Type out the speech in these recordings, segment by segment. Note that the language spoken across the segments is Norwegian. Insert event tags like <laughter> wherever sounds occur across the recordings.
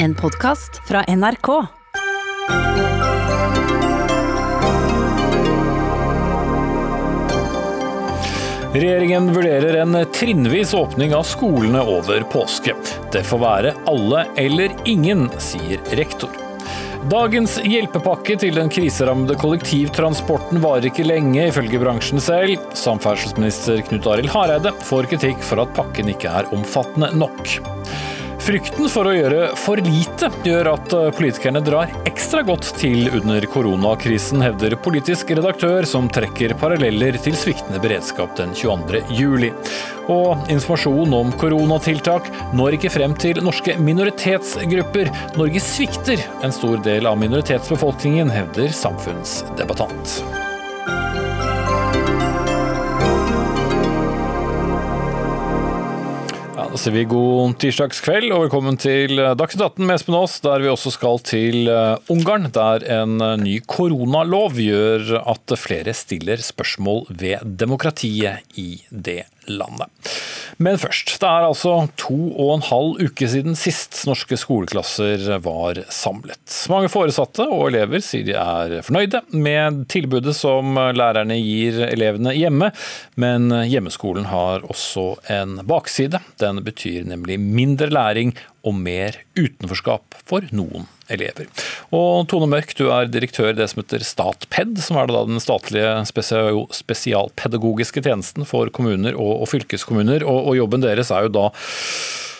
En podkast fra NRK. Regjeringen vurderer en trinnvis åpning av skolene over påske. Det får være alle eller ingen, sier rektor. Dagens hjelpepakke til den kriserammede kollektivtransporten varer ikke lenge, ifølge bransjen selv. Samferdselsminister Knut Arild Hareide får kritikk for at pakken ikke er omfattende nok. Frykten for å gjøre for lite gjør at politikerne drar ekstra godt til under koronakrisen, hevder politisk redaktør, som trekker paralleller til sviktende beredskap den 22. juli. Og informasjon om koronatiltak når ikke frem til norske minoritetsgrupper. Norge svikter en stor del av minoritetsbefolkningen, hevder samfunnsdebattant. Sier vi god tirsdagskveld og velkommen til Dagsnytt 18 med Espen Aas, der vi også skal til eh, Ungarn, der en eh, ny koronalov gjør at flere stiller spørsmål ved demokratiet i det landet. Men først, det er altså to og en halv uke siden sist norske skoleklasser var samlet. Mange foresatte og elever sier de er fornøyde med tilbudet som lærerne gir elevene hjemme, men hjemmeskolen har også en bakside. Den betyr nemlig mindre læring og mer utenforskap for noen elever. Og Tone Mørk, du er direktør i det som heter Statped, som er den statlige spesialpedagogiske tjenesten for kommuner og, fylkeskommuner. Og, og jobben deres er jo da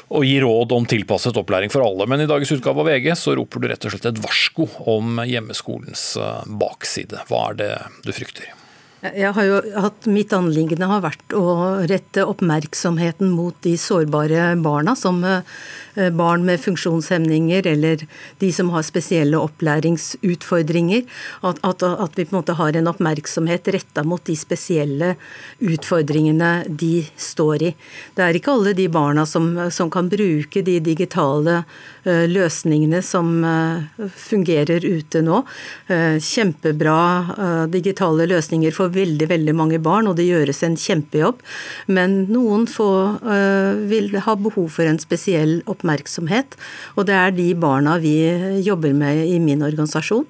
å gi råd om tilpasset opplæring for alle. Men i dagens utgave av VG så roper du rett og slett et varsko om hjemmeskolens eh, bakside. Hva er det du frykter? Jeg har jo hatt, Mitt anliggende har vært å rette oppmerksomheten mot de sårbare barna, som eh, barn med funksjonshemninger eller de som har spesielle opplæringsutfordringer. At, at, at vi på en måte har en oppmerksomhet retta mot de spesielle utfordringene de står i. Det er ikke alle de barna som, som kan bruke de digitale eh, løsningene som eh, fungerer ute nå. Kjempebra digitale løsninger for veldig veldig mange barn, og det gjøres en kjempejobb. Men noen få uh, vil ha behov for en spesiell oppmerksomhet, og det er de barna vi jobber med i min organisasjon.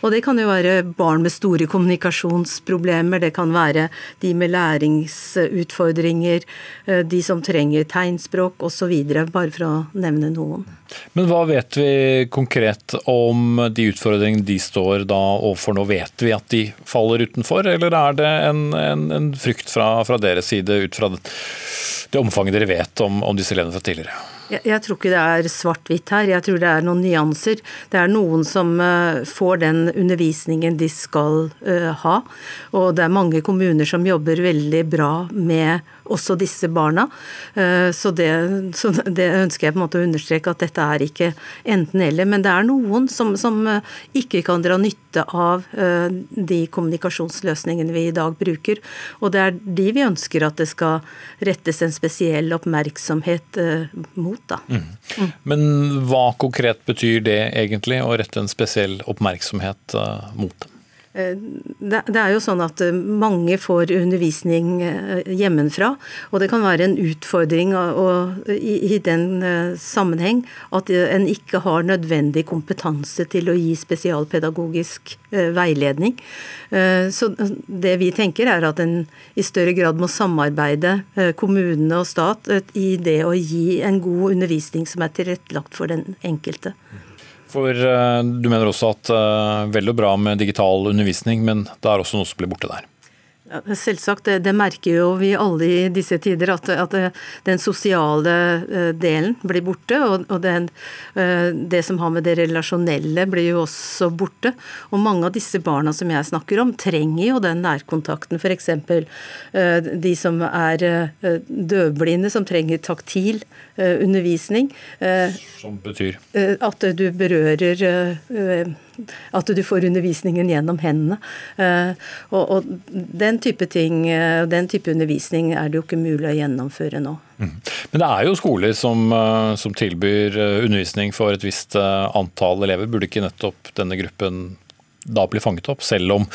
Og det kan jo være barn med store kommunikasjonsproblemer, det kan være de med læringsutfordringer, eh, de som trenger tegnspråk osv., bare for å nevne noen. Men hva vet vi konkret om de utfordringene de står da overfor nå? Vet vi at de faller utenfor, eller er det en, en, en frykt fra, fra, deres side ut fra det, omfanget dere vet om, om disse elevene fra tidligere? Jeg, jeg, tror ikke det er svart-hvitt her, jeg tror det er noen nyanser. Det er noen som uh, får den undervisningen de skal uh, ha. Og det er mange kommuner som jobber veldig bra med også disse barna. Uh, så det, så det, ønsker jeg på en måte å understreke, at dette er ikke enten-eller. Men det er noen som, som ikke kan dra nytte av de kommunikasjonsløsningene vi i dag bruker. Og det er de vi ønsker at det skal rettes en spesiell oppmerksomhet mot. Da. Mm. Men hva konkret betyr det egentlig, å rette en spesiell oppmerksomhet mot dem? Eh, det er jo sånn at eh, mange får undervisning eh, hjemmefra, og det kan være en utfordring i den sammenheng at en ikke har nødvendig kompetanse til å gi spesialpedagogisk veiledning. Så det vi tenker er at en i større grad må samarbeide, kommunene og stat, i det å gi en god undervisning som er tilrettelagt for den enkelte. For uh, Du mener også at uh, vel og bra med digital undervisning, men det er også noe som blir borte der? Ja, selvsagt, det, det, merker jo vi alle i disse tider, at, at den sosiale eh, delen blir borte. Og, og den, det som har med det relasjonelle, blir jo også borte. Og mange av disse barna som jeg snakker om, trenger jo den nærkontakten. F.eks. de som er døvblinde, som trenger taktil Eh, undervisning. Eh, som betyr? Eh, at du berører At du får undervisningen gjennom hendene. Og, og den type ting, den type undervisning er det jo ikke mulig å gjennomføre nå. Mm. Men det er jo skoler som, som tilbyr undervisning for et visst antall elever. Burde ikke nettopp denne gruppen da bli fanget opp, selv om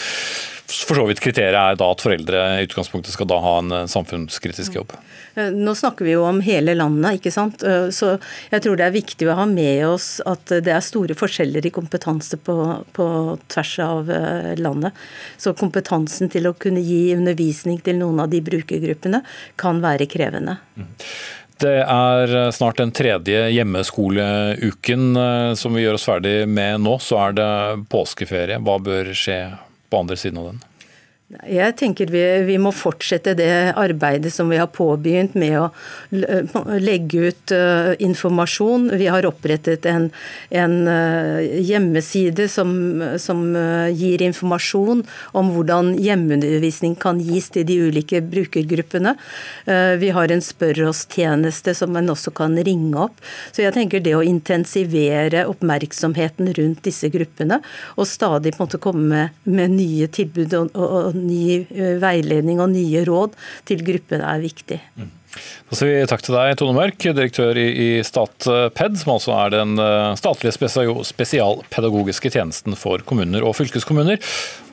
for så vidt kriteriet er da at foreldre i utgangspunktet skal da ha en eh, samfunnskritisk jobb? Eh, nå snakker vi jo om hele landet, ikke sant. Eh, så jeg tror det er viktig å ha med oss at det er store forskjeller i kompetanse på, på tvers av landet. Så kompetansen til å kunne gi undervisning til noen av de brukergruppene kan være krevende. Mm. Det er snart den tredje hjemmeskoleuken som vi gjør oss ferdig med nå. Så er det påskeferie. Hva bør skje på andre siden av den? Jeg tenker vi, vi, må fortsette det arbeidet som vi har påbegynt med å legge ut uh, informasjon. Vi har opprettet en, en uh, hjemmeside som, som gir informasjon om hvordan hjemmeundervisning kan gis til de ulike brukergruppene. Vi har en spør oss-tjeneste som man også kan ringe opp. Så jeg tenker det å intensivere oppmerksomheten rundt disse gruppene, og stadig en måte komme med, med nye tilbud og, og ny veiledning og nye råd til gruppen er viktig. Mm. Da sier vi takk til deg, Tone Mørk, direktør i Statped, som altså er den statlige spesialpedagogiske tjenesten for kommuner og fylkeskommuner,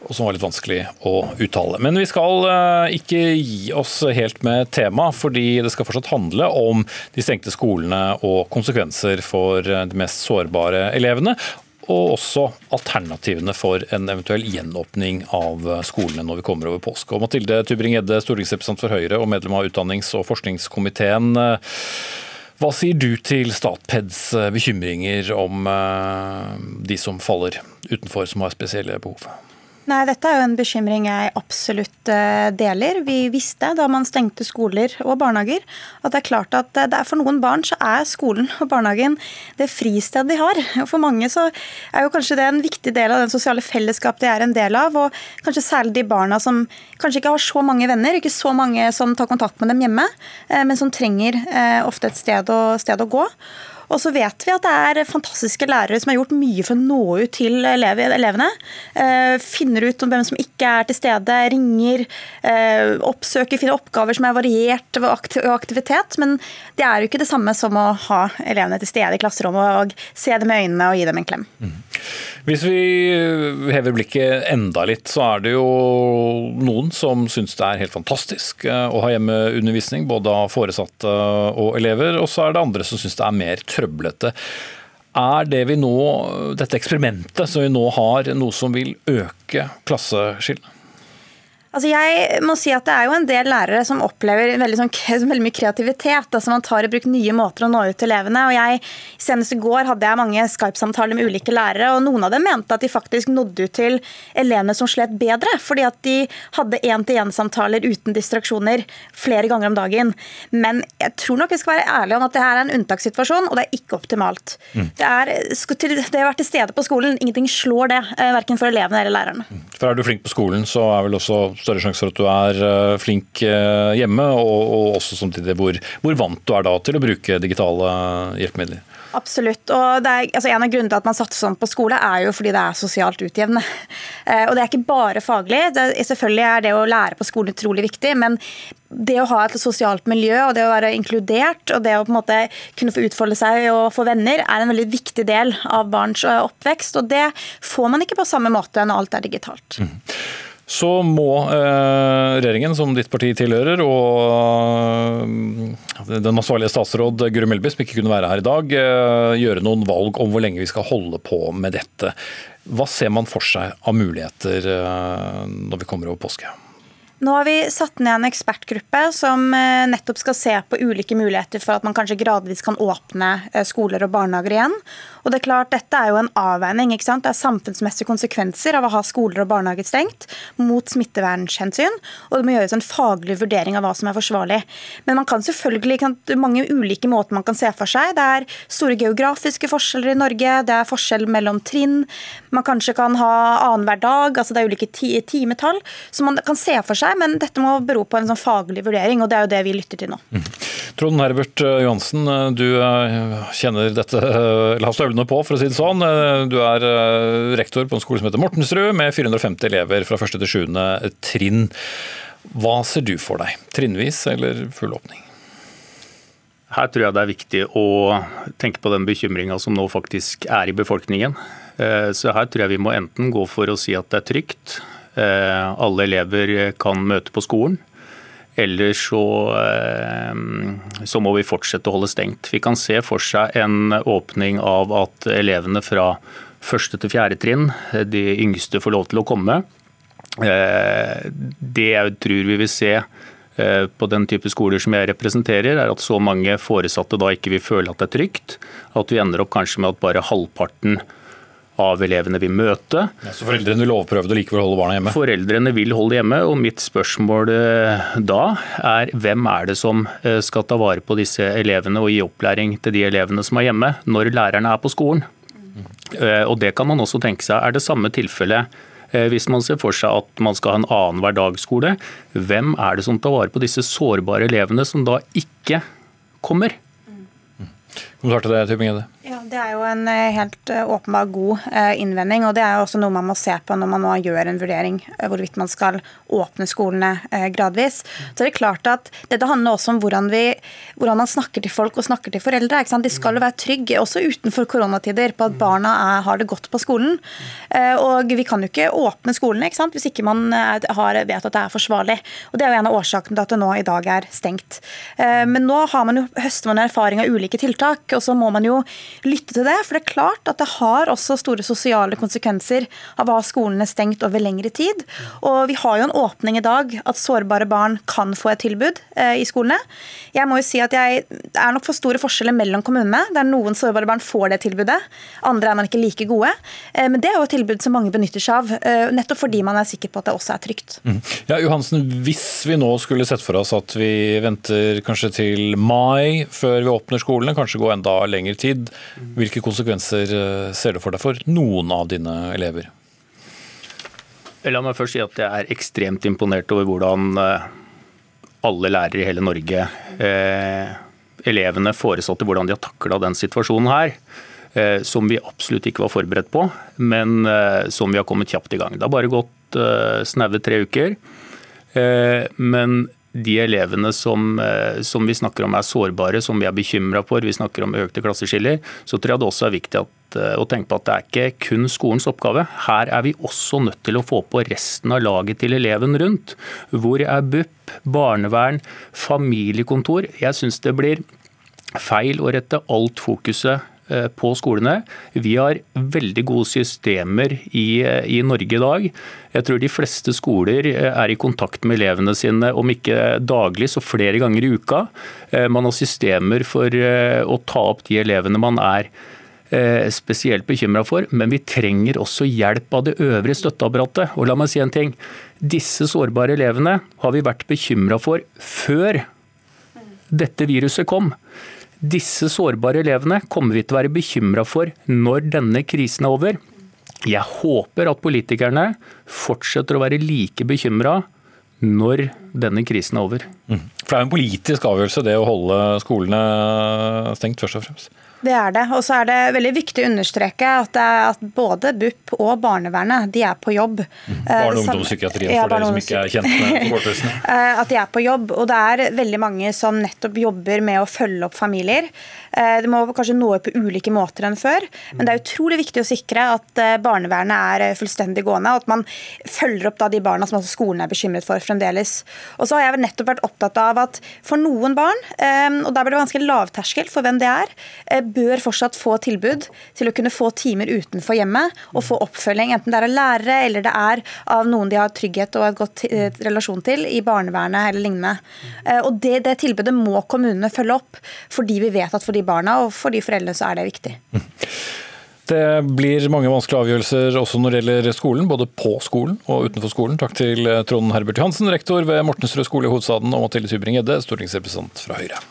og som var litt vanskelig å uttale. Men vi skal ikke gi oss helt med tema, fordi det skal fortsatt handle om de stengte skolene og konsekvenser for de mest sårbare elevene og også alternativene for en eventuell gjenåpning av skolene når vi kommer over påske. Og Mathilde Tubring-Gjedde, stortingsrepresentant for Høyre og medlem av utdannings- og forskningskomiteen. Hva sier du til Statpeds bekymringer om eh, de som faller utenfor, som har spesielle behov? Nei, Dette er jo en bekymring jeg absolutt eh, deler. Vi visste da man stengte skoler og barnehager at det er klart at det er for noen barn så er skolen og barnehagen det fristedet de har. For mange så er jo kanskje det en viktig del av den sosiale fellesskap de er en del av. Og kanskje særlig de barna som kanskje ikke har så mange venner, ikke så mange som tar kontakt med dem hjemme, eh, men som trenger eh, ofte et sted å, sted å gå. Og så vet vi at det er fantastiske lærere som har gjort mye for å nå ut til elevene. Eh, finner ut om hvem som ikke er til stede, ringer, eh, oppsøker, finner oppgaver som er variert ved aktivitet. Men det er jo ikke det samme som å ha elevene til stede i klasserommet og se dem i øynene og gi dem en klem. Mm. Hvis vi hever blikket enda litt, så er det jo noen som syns det er helt fantastisk eh, å ha hjemmeundervisning, både av foresatte og elever. Og så er det andre som syns det er mer trøblete. Er det vi nå, dette eksperimentet som vi nå har, noe som vil øke klasseskillene? Altså jeg må si at Det er jo en del lærere som opplever veldig, sånn, <laughs> veldig mye kreativitet. altså Man tar i bruk nye måter å nå ut til elevene. og jeg, Senest i går hadde jeg mange Skype-samtaler med ulike lærere. og Noen av dem mente at de faktisk nådde ut til elevene som slet bedre. Fordi at de hadde én-til-én-samtaler uten distraksjoner flere ganger om dagen. Men jeg tror nok vi skal være ærlige om at det her er en unntakssituasjon, og det er ikke optimalt. Mm. Det, er, det har vært til stede på skolen. Ingenting slår det, eh, verken for elevene eller lærerne. For Er du flink på skolen, så er vel også større sjanse for at du er eh, flink eh, hjemme, og, og også samtidig hvor, hvor vant du er da til å bruke digitale hjelpemidler. Absolutt. og er, altså En av grunnene til at man satser sånn på skole, er jo fordi det er sosialt utjevnende. <laughs> Eh, og Det er ikke bare faglig. Det, selvfølgelig er det å lære på skolen utrolig viktig, men det å ha et sosialt miljø og det å være inkludert og det å på en måte kunne få utfolde seg og få venner, er en veldig viktig del av barns oppvekst. og Det får man ikke på samme måte når alt er digitalt. Mm så må eh, regjeringen, som ditt parti tilhører, og eh, den ansvarlige statsråd Guri Melby, som ikke kunne være her i dag, eh, gjøre noen valg om hvor lenge vi skal holde på med dette. Hva ser man for seg av muligheter når vi kommer over påske? Nå har vi satt ned en ekspertgruppe som nettopp skal se på ulike muligheter for at man kanskje gradvis kan åpne skoler og barnehager igjen. Og det er klart, Dette er jo en avveining. ikke sant? Det er samfunnsmessige konsekvenser av å ha skoler og barnehager stengt mot smittevernhensyn. Og det må gjøres en faglig vurdering av hva som er forsvarlig. Men man kan selvfølgelig kan, mange ulike måter man kan se for seg. Det er store geografiske forskjeller i Norge. Det er forskjell mellom trinn. Man kanskje kan ha annenhver dag. altså Det er ulike timetall som man kan se for seg. Men dette må bero på en sånn faglig vurdering, og det er jo det vi lytter til nå. Mm. Trond Herbert Johansen, du eh, kjenner dette, eller har støvlene på, for å si det sånn. Eh, du er eh, rektor på en skole som heter Mortensrud, med 450 elever fra 1. til 7. trinn. Hva ser du for deg? Trinnvis eller full åpning? Her tror jeg det er viktig å tenke på den bekymringa som nå faktisk er i befolkningen. Eh, så her tror jeg vi må enten gå for å si at det er trygt, alle elever kan møte på skolen. Eller så, så, må vi fortsette å holde stengt. Vi kan se for seg en åpning av at elevene fra første til fjerde trinn, de yngste, får lov til å komme. Det jeg tror vi vil se Eh, på den type skoler som jeg representerer, er at så mange foresatte da ikke vil føle at det er trygt. At vi ender opp kanskje med at bare halvparten av elevene vil møte. Ja, så foreldrene vil overprøve det og likevel holde barna hjemme? Foreldrene vil holde hjemme, og mitt spørsmål eh, da er hvem er det som eh, skal ta vare på disse elevene og gi opplæring til de elevene som er hjemme, når lærerne er på skolen? Og Det kan man også tenke seg er det samme tilfellet Eh, hvis man ser for seg at man skal ha en annen hverdagsskole, hvem er det som tar vare på disse sårbare elevene som da ikke kommer? Kommentar til det, Tybing-Gjedde? Ja, Det er jo en eh, helt eh, åpenbar god eh, innvending. og Det er jo også noe man må se på når man nå gjør en vurdering hvorvidt man skal åpne skolene gradvis. Så det er klart at Dette handler også om hvordan, vi, hvordan man snakker til folk og snakker til foreldre. De skal jo være trygge, også utenfor koronatider, på at barna er, har det godt på skolen. Og Vi kan jo ikke åpne skolene ikke hvis ikke man har, vet at det er forsvarlig. Og Det er jo en av årsakene til at det nå i dag er stengt. Men nå har man jo, høster man erfaring av ulike tiltak, og så må man jo lytte til det. For det er klart at det har også store sosiale konsekvenser av å ha skolene stengt over lengre tid. Og vi har jo en åpning i dag at sårbare barn kan få et tilbud eh, i skolene. Jeg må jo si at jeg, Det er nok for store forskjeller mellom kommunene. Der noen sårbare barn får det tilbudet, andre er man ikke like gode. Eh, men det er jo et tilbud som mange benytter seg av, eh, nettopp fordi man er sikker på at det også er trygt. Mm. Ja, Johansen, Hvis vi nå skulle sett for oss at vi venter kanskje til mai før vi åpner skolene, kanskje gå enda lengre tid, hvilke konsekvenser eh, ser du for deg for noen av dine elever? La meg først si at jeg er ekstremt imponert over hvordan eh, alle lærere i hele Norge, eh, elevene, foresatte, hvordan de har takla den situasjonen her. Eh, som vi absolutt ikke var forberedt på, men eh, som vi har kommet kjapt i gang. Det har bare gått eh, snaue tre uker. men de elevene som, eh, som, vi snakker om er sårbare, som vi er bekymra for, vi snakker om økte klasseskiller, så tror jeg det også er viktig at, eh, å tenke på at det er ikke kun skolens oppgave. Her er vi også nødt til å få på resten av laget til eleven rundt. Hvor er BUP, barnevern, familiekontor? Jeg syns det blir feil å rette alt fokuset på skolene. Vi har veldig gode systemer i, eh, i, Norge i dag. Jeg tror de fleste skoler eh, er i kontakt med elevene sine, om ikke daglig, så flere ganger i uka. Man har systemer for å ta opp de elevene man er spesielt bekymra for, men vi trenger også hjelp av det øvrige støtteapparatet. Og la meg si en ting. Disse sårbare elevene har vi vært bekymra for før dette viruset kom. Disse sårbare elevene kommer vi til å være bekymra for når denne krisen er over. Jeg håper at politikerne fortsetter å være like bekymra når denne krisen er over. Mm. For Det er en politisk avgjørelse det å holde skolene stengt, først og fremst? Det er det. Og så er det veldig viktig å understreke at, at, både BUP og barnevernet de er på jobb. Mm. Barne- og ungdomspsykiatrien ja, for dere som ikke er kjent med forkortelsene. <laughs> Eh, at de er på jobb. Og det er veldig mange som nettopp jobber med å følge opp familier. Eh, det må kanskje nå på ulike måter enn før, men det er utrolig viktig å sikre at eh, barnevernet er fullstendig gående, og at man følger opp de barna som skolen er bekymret for fremdeles. Og så har jeg nettopp vært opptatt av at for noen barn, og der blir det ganske lavterskel for hvem det er, bør fortsatt få tilbud til å kunne få timer utenfor hjemmet og få oppfølging, enten det er av lærere eller det er av noen de har trygghet og et godt eh, relasjon til i barnevernet eller lignende. Eh, og det, det tilbudet må kommunene følge opp, fordi vi vet at for de barna og for de foreldrene så er det viktig. Det blir mange vanskelige avgjørelser også når det gjelder skolen, både på skolen og utenfor skolen. Takk til Trond Herbert Johansen, rektor ved Mortensrud skole i hovedstaden, og Mathilde Tybring-Gjedde, stortingsrepresentant fra Høyre.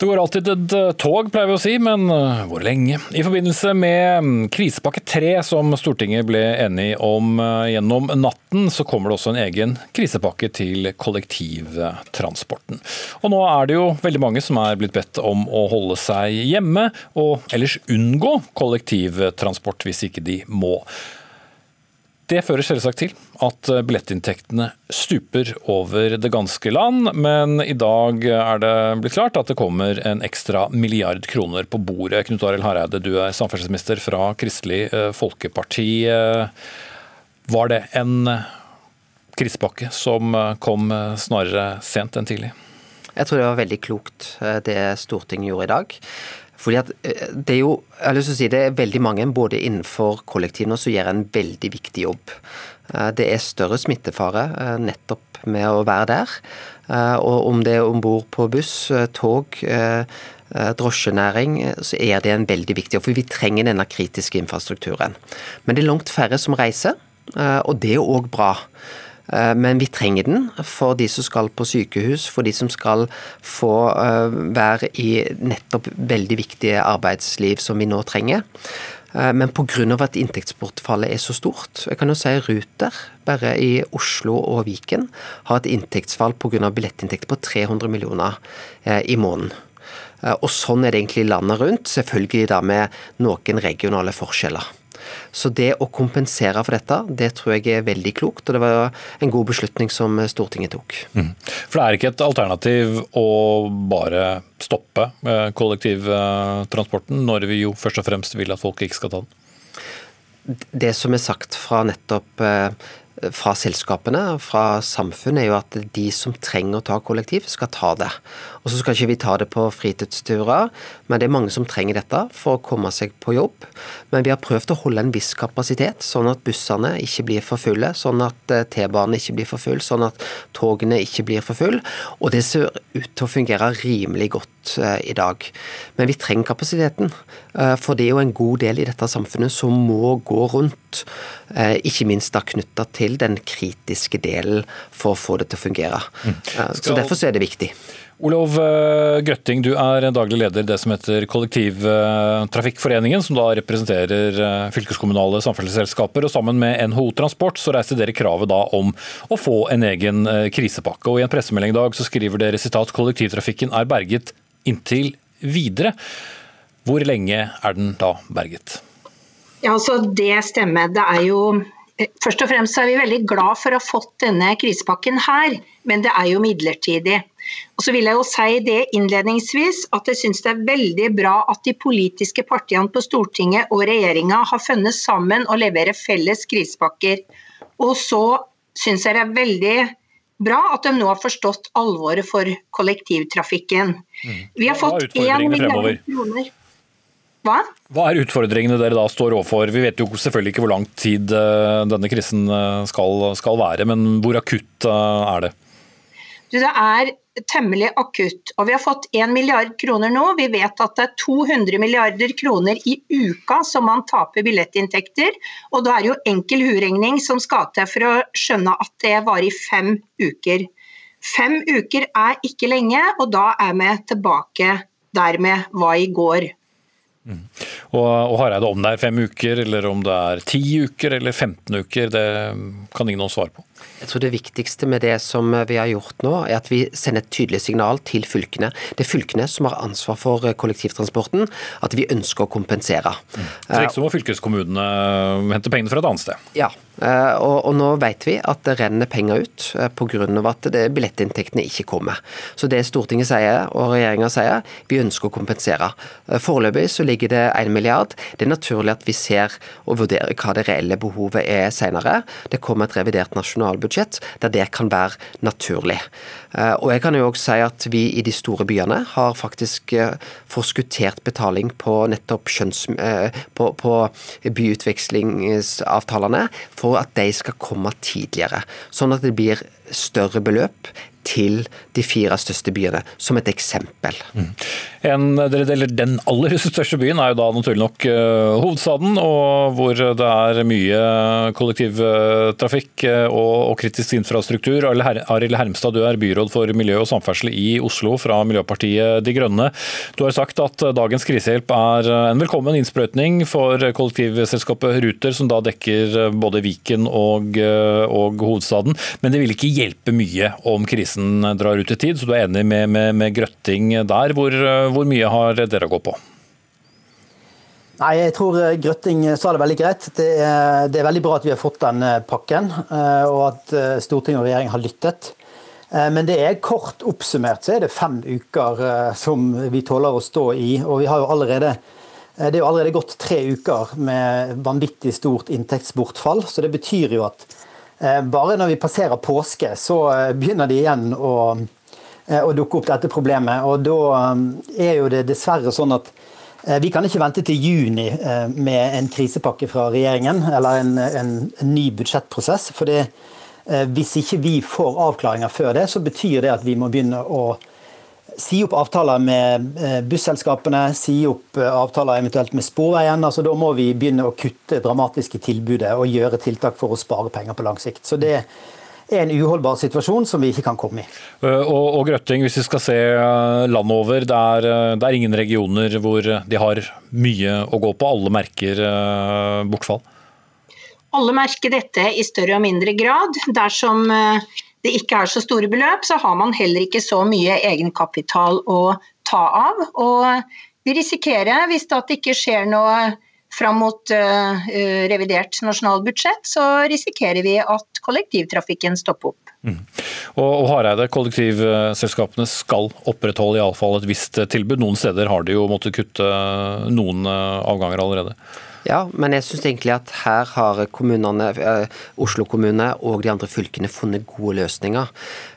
Det går alltid et tog, pleier vi å si, men eh, hvor lenge? I forbindelse med mm, krisepakke 3 som Stortinget ble enig om eh, gjennom natten, så kommer det også en egen krisepakke til kollektivtransporten. Og nå er det jo veldig mange som er blitt bedt om å holde seg hjemme, og ellers unngå kollektivtransport hvis ikke de må. Det fører selvsagt til at billettinntektene stuper over det ganske land, men i dag er det blitt klart at det kommer en ekstra milliard kroner på bordet. Knut Arild Hareide, du er samferdselsminister fra Kristelig eh, Folkeparti. Eh, var det en krisepakke som kom snarere sent enn tidlig? Jeg tror det var veldig klokt det Stortinget gjorde i dag. Fordi at eh, det er jo, jeg har lyst til å si det er veldig mange både innenfor kollektivene som gjør en veldig viktig jobb. Eh, det er større smittefare eh, nettopp med å være der. Og om det er om bord på buss, tog, drosjenæring, så er det en veldig viktig jobb. For vi trenger denne kritiske infrastrukturen. Men det er langt færre som reiser, og det er òg bra. Eh, men vi trenger den for de som skal på sykehus, for de som skal få eh, være i nettopp veldig viktige arbeidsliv som vi nå trenger. Eh, men pga. at inntektsbortfallet er så stort Jeg kan jo si Ruter, bare i Oslo og Viken, har et inntektsfall pga. billettinntekter på 300 millioner i måneden. Og sånn er det egentlig landet rundt, selvfølgelig da med noen regionale forskjeller. Så det å kompensere for dette, det tror jeg er veldig klokt. Og det var en god beslutning som Stortinget tok. Mm. For det er ikke et alternativ å bare stoppe eh, kollektivtransporten, når vi jo først og fremst vil at folk ikke skal ta den? Det som er sagt fra nettopp eh, fra selskapene fra samfunnet, er jo at de som trenger å ta kollektiv, skal ta det. Og så skal ikke vi ta det på fritidsturer, men det er mange som trenger dette for å komme seg på jobb. Men vi har prøvd å holde en viss kapasitet, sånn at bussene ikke blir for fulle, sånn at eh, T-banen ikke blir for full, sånn at togene ikke blir for full. Og det ser ut til å fungere rimelig godt eh, i dag. Men vi trenger kapasiteten, eh, for det er jo en god del i dette samfunnet som må gå rundt. Ikke minst da knytta til den kritiske delen for å få det til å fungere. Mm. Så Derfor så er det viktig. Olov eh, Grøtting, du er daglig leder i det som heter Kollektivtrafikkforeningen, som da representerer eh, fylkeskommunale samferdselsselskaper. og Sammen med NHO Transport så reiste dere kravet da om å få en egen eh, krisepakke. og I en pressemelding i dag så skriver dere sitat kollektivtrafikken er berget inntil videre. Hvor lenge er den da berget? Ja, altså Det stemmer. Det er jo Først og fremst er vi veldig glad for å ha fått denne krisepakken her, men det er jo midlertidig. Og så vil jeg jo si det innledningsvis at jeg syns det er veldig bra at de politiske partiene på Stortinget og regjeringa har funnet sammen og leverer felles krisepakker. Og så syns jeg det er veldig bra at de nå har forstått alvoret for kollektivtrafikken. Mm. Vi har fått én milliard kroner. Hva? Hva er utfordringene dere da står overfor? Vi vet jo selvfølgelig ikke hvor lang tid eh, denne krisen eh, skal, skal være, men hvor akutt eh, er det? Det er temmelig akutt. Og vi har fått 1 milliard kroner nå. Vi vet at det er 200 milliarder kroner i uka som man taper billettinntekter. Og da er det jo enkel huregning som skal til for å skjønne at det varer i fem uker. Fem uker er ikke lenge, og da er vi tilbake der vi var i går. Mm. Og, og Hareide, om det er fem uker, eller om det er ti uker eller 15 uker, det kan ingen svare på. Jeg tror Det viktigste med det som vi har gjort nå, er at vi sender et tydelig signal til fylkene. Det er fylkene som har ansvar for kollektivtransporten, at vi ønsker å kompensere. Mm. Så ikke så må fylkeskommunene hente pengene fra et annet sted? Ja, Eh, og, og, nå vet vi at det renner penger ut eh, pga. at billettinntektene ikke kommer. Så det Stortinget sier og regjeringa sier, vi ønsker å kompensere. Eh, foreløpig så ligger det 1 milliard. Det er naturlig at vi ser og vurderer hva det reelle behovet er senere. Det kommer et revidert nasjonalbudsjett der det kan være naturlig. Og jeg kan jo også si at vi i de store byene har faktisk forskuttert betaling på nettopp skjønns, på, på byutvekslingsavtalene for for at de skal komme tidligere. Sånn at det blir større beløp til de fire største byene, som et eksempel. Mm. En, den aller største byen er jo da naturlig nok uh, hovedstaden, og hvor det er mye kollektivtrafikk uh, og, og, kritisk infrastruktur. Arild Hermstad, du er byråd for miljø og samferdsel i Oslo fra Miljøpartiet De Grønne. Du har sagt at dagens krisehjelp er en velkommen innsprøytning for kollektivselskapet Ruter, som da dekker både Viken og, og hovedstaden, men det vil ikke hjelpe mye om krisen prosessen drar ut i tid, så du er enig med, med, med Grøtting der. Hvor, hvor, mye har dere å gå på? Nei, jeg tror Grøtting sa det veldig greit. Det er, det er veldig bra at vi har fått den pakken, og at Stortinget og regjeringen har lyttet. Men det er kort oppsummert så er det fem uker som vi tåler å stå i. Og vi har jo allerede det er jo allerede gått tre uker med vanvittig stort inntektsbortfall. Så det betyr jo at bare når vi passerer påske, så begynner de igjen å Eh, å dukke opp dette problemet. Og da eh, er jo det dessverre sånn at eh, vi kan ikke vente til juni med en krisepakke fra regjeringen eller en, en, ny budsjettprosess. for Hvis ikke vi får avklaringer før det, så betyr det at vi må begynne å si opp avtaler med busselskapene, si opp avtaler eventuelt med Sporveien. altså Da må vi begynne å kutte dramatisk i tilbudet og gjøre tiltak for å spare penger på lang sikt. Så det er en uholdbar situasjon som vi ikke kan komme i. Eh, og, og Grøtting, hvis vi skal se eh, landet over, det er, eh, det er, ingen regioner hvor de har mye å gå på. Alle merker bortfall? Alle merker dette i større og mindre grad. Dersom det ikke er så store beløp, så har man heller ikke så mye egenkapital å ta av. Og vi risikerer, hvis det ikke skjer noe fram mot uh, revidert nasjonalbudsjett, så risikerer vi at kollektivtrafikken stopper opp. Mm. Og, og Hareide, kollektivselskapene skal opprettholde iallfall et visst tilbud. Noen steder har de jo måttet kutte noen avganger allerede. Ja, men jeg syns egentlig at her har kommunene, eh, Oslo kommune og de andre fylkene funnet gode løsninger.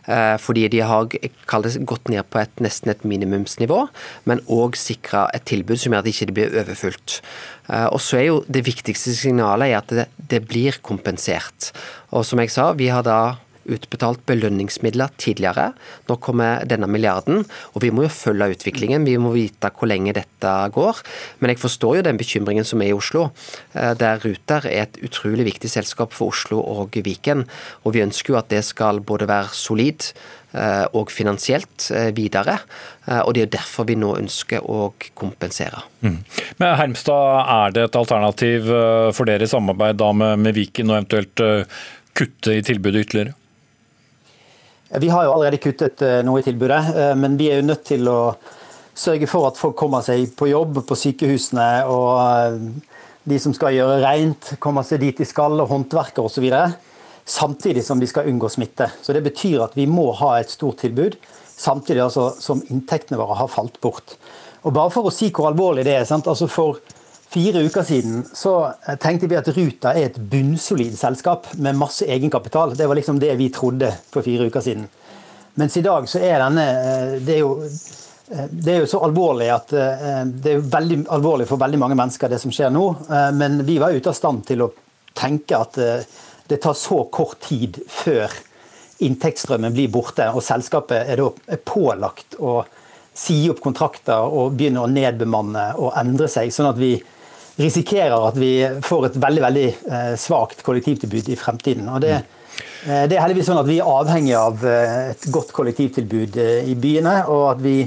Eh, fordi de har gått ned på et, nesten et minimumsnivå, men òg sikra et tilbud som gjør at det ikke blir overfullt. Eh, og så er jo Det viktigste signalet er at det, det blir kompensert. Og som jeg sa, vi har da utbetalt belønningsmidler tidligere. Nå kommer denne milliarden, og vi må jo følge utviklingen. Vi må vite hvor lenge dette går. Men jeg forstår jo den bekymringen som er i Oslo, eh, der Ruter er et utrolig viktig selskap for Oslo og Viken. Og vi ønsker jo at det skal både være solid eh, og finansielt eh, videre. Og Det er derfor vi nå ønsker å kompensere. Mm. Men Hermstad, er det et alternativ for dere i samarbeid med, med Viken, og eventuelt kutte i tilbudet ytterligere? Vi har jo allerede kuttet eh, noe i tilbudet, eh, men vi er jo nødt til å sørge for at folk kommer seg på jobb på sykehusene, og eh, de som skal gjøre rent, kommer seg dit de skal, og håndverkere osv. Samtidig som de skal unngå smitte. Så Det betyr at vi må ha et stort tilbud, samtidig altså som inntektene våre har falt bort. Og Bare for å si hvor alvorlig det er. Altså For fire uker siden så eh, tenkte vi at Ruta er et bunnsolid selskap med masse egenkapital. Det var liksom det vi trodde for fire uker siden. Mens i dag så er denne eh, Det er jo, eh, det er jo så alvorlig at det er veldig alvorlig for veldig mange mennesker, det som skjer nå. Men vi var ute av stand til å tenke at det tar så kort tid før inntektsstrømmen blir borte, og selskapet er da pålagt å si opp kontrakter og begynne å nedbemanne og endre seg. sånn at vi risikerer at vi får et veldig veldig eh, svakt kollektivtilbud i fremtiden. Og det, eh, det er heldigvis sånn at Vi er avhengig av eh, et godt kollektivtilbud i byene. og at, vi,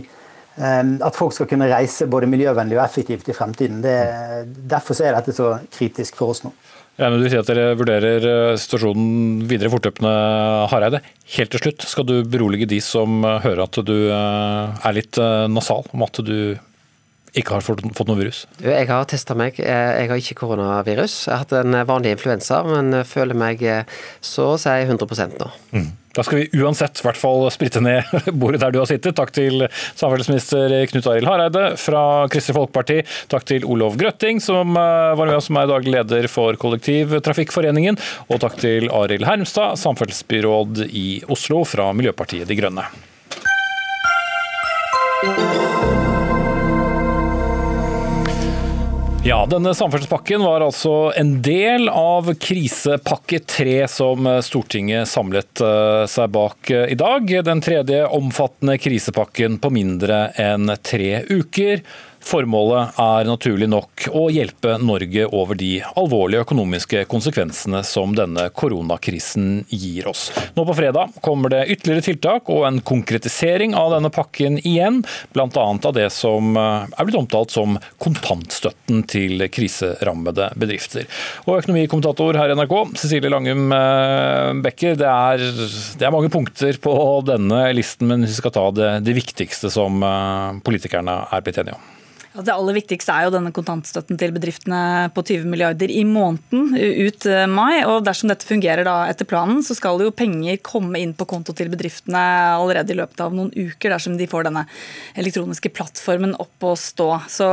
at folk skal kunne reise både miljøvennlig og effektivt i fremtiden. Det, derfor er dette så kritisk for oss nå. Ja, men du sier at dere vurderer situasjonen videre fortløpende, Hareide. Helt til slutt, skal du berolige de som hører at du er litt nasal om at du ikke har fått, fått noe virus? Jeg har testa meg. Jeg har ikke koronavirus. Jeg har hatt en vanlig influensa, men føler meg så å si 100 nå. Mm. Da skal vi uansett hvert fall spritte ned <laughs> bordet der du har sittet. Takk til samferdselsminister Knut Arild Hareide fra Kristelig Folkeparti. Takk til Olov Grøtting, som eh, var med oss som er daglig leder for Kollektivtrafikkforeningen. Og takk til Arild Hermstad, samferdselsbyråd i Oslo fra Miljøpartiet De Grønne. Ja, denne samferdselspakken var altså en del av krisepakke tre som Stortinget samlet eh, seg bak eh, i dag. Den tredje omfattende krisepakken på mindre enn tre uker. Formålet er naturlig nok å hjelpe Norge over de alvorlige økonomiske konsekvensene som denne koronakrisen gir oss. Nå på fredag kommer det ytterligere tiltak og en konkretisering av denne pakken igjen, bl.a. av det som er blitt omtalt som kontantstøtten til kriserammede bedrifter. Og Økonomikommentator her i NRK, Cecilie Langum eh, Becker, det er, det er, mange punkter på denne listen, men vi skal ta det, det viktigste som eh, politikerne er blitt enige om. Det aller viktigste er jo denne kontantstøtten til bedriftene på 20 milliarder i måneden ut eh, mai. og Dersom dette fungerer da etter planen, så skal jo penger komme inn på konto til bedriftene allerede i løpet av noen uker, dersom de får denne elektroniske plattformen opp og stå. Så,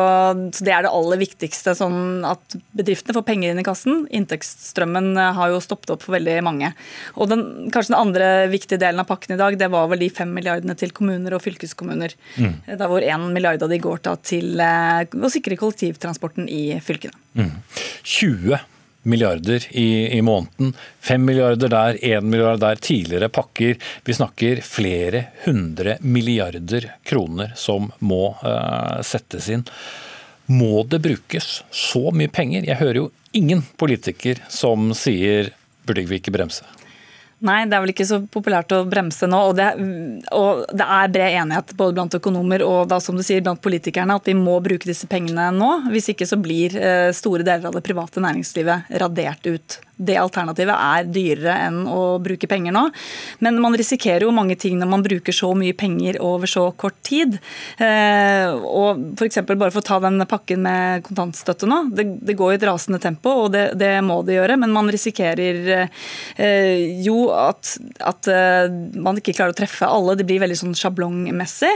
så Det er det aller viktigste. sånn at Bedriftene får penger inn i kassen. Inntektsstrømmen har jo stoppet opp for veldig mange. Og den, Kanskje den andre viktige delen av pakken i dag, det var vel de fem milliardene til kommuner og fylkeskommuner. Mm. Der hvor én milliard av de går til eh, å sikre kollektivtransporten i fylkene. Mm. 20 milliarder i, i, måneden. 5 milliarder der, 1 milliard der. Tidligere pakker. Vi snakker flere hundre milliarder kroner som må uh, settes inn. Må det brukes så mye penger? Jeg hører jo ingen politiker som sier burde vi ikke bremse? Nei, det er vel ikke så populært å bremse nå. Og det, og det, er bred enighet både blant økonomer og da, som du sier, blant politikerne at vi må bruke disse pengene nå. Hvis ikke så blir eh, store deler av det private næringslivet radert ut det alternativet er dyrere enn å bruke penger nå. Men man risikerer jo mange ting når man bruker så mye penger over så kort tid. Eh, og f.eks. bare for å ta den pakken med kontantstøtte nå. Det, det går i et rasende tempo, og det, det, må det gjøre. Men man risikerer eh, jo at, at eh, man ikke klarer å treffe alle. Det blir veldig sånn sjablongmessig.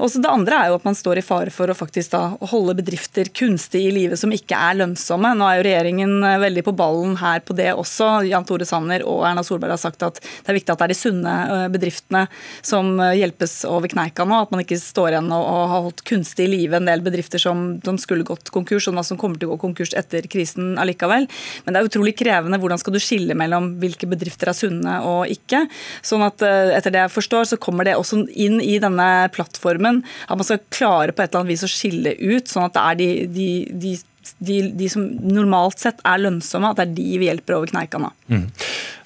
Og det andre er jo at man står i fare for å faktisk da holde bedrifter kunstig i live som ikke er lønnsomme. Nå er jo regjeringen veldig på ballen her på det også. Jan Tore Sanner og Erna Solberg har sagt at det er viktig at det er de sunne eh, bedriftene som eh, hjelpes over kneika nå. At man ikke står igjen og, har holdt kunstig i live en del bedrifter som, som skulle gått konkurs, og som kommer til å gå konkurs etter krisen allikevel. Men det er utrolig krevende. Hvordan skal du skille mellom hvilke bedrifter er sunne og ikke? Sånn at eh, etter det jeg forstår, så kommer det også inn i denne plattformen at man skal klare på et eller annet vis å skille ut, sånn at det er de, de, de de, de, som normalt sett er lønnsomme, at det er de vi hjelper over kneika. Mm.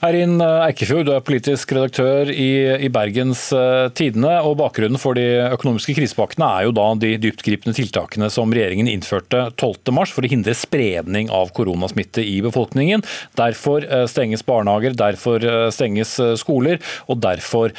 Eirin Eikefjord, du er politisk redaktør i, i Bergens uh, Tidende. og Bakgrunnen for de økonomiske krisepakkene er jo da de dyptgripende tiltakene som regjeringen innførte 12.3 for å hindre spredning av koronasmitte i befolkningen. Derfor uh, stenges barnehager, derfor stenges skoler, og derfor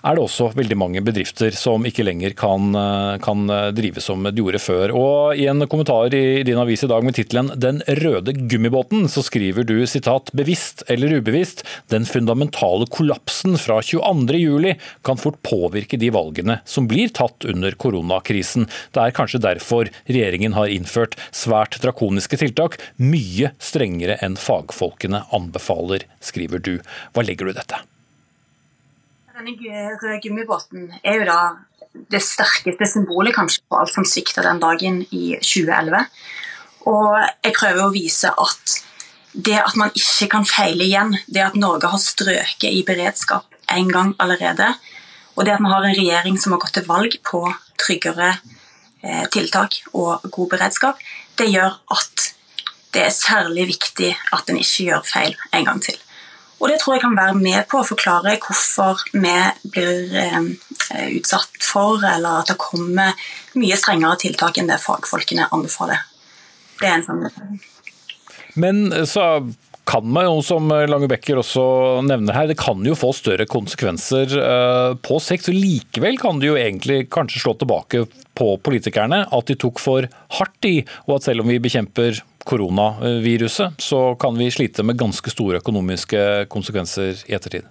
er det også veldig mange bedrifter som ikke lenger kan, eh, kan eh, drive som de gjorde før. Og I en kommentar i din avis i dag med tittelen 'Den røde gummibåten' så skriver du sitat 'bevisst eller ubevisst, den fundamentale kollapsen fra 22.07 kan fort påvirke de valgene som blir tatt under koronakrisen'. Det er kanskje derfor regjeringen har innført svært drakoniske tiltak, mye strengere enn fagfolkene anbefaler, skriver du. Hva legger du i dette? Denne røde gummibåten er jo da det sterkeste symbolet kanskje på alt som svikta den dagen i 2011. Og jeg prøver å vise at det at man ikke kan feile igjen, det at Norge har strøket i beredskap en gang allerede, og det at vi har en regjering som har gått til valg på tryggere eh, tiltak og god beredskap, det gjør at det er særlig viktig at en ikke gjør feil en gang til. Og det tror jeg kan være med på å forklare hvorfor vi blir eh, utsatt for, eller at det kommer mye strengere tiltak enn det fagfolkene anbefaler. Det er en sånn Men så kan man jo, som Lange Becker også nevner her, det kan jo få større konsekvenser eh, på sikt. Så likevel kan det jo egentlig kanskje slå tilbake på politikerne at de tok for hardt i, og at selv om vi bekjemper koronaviruset, så kan vi slite med ganske store økonomiske konsekvenser i ettertid.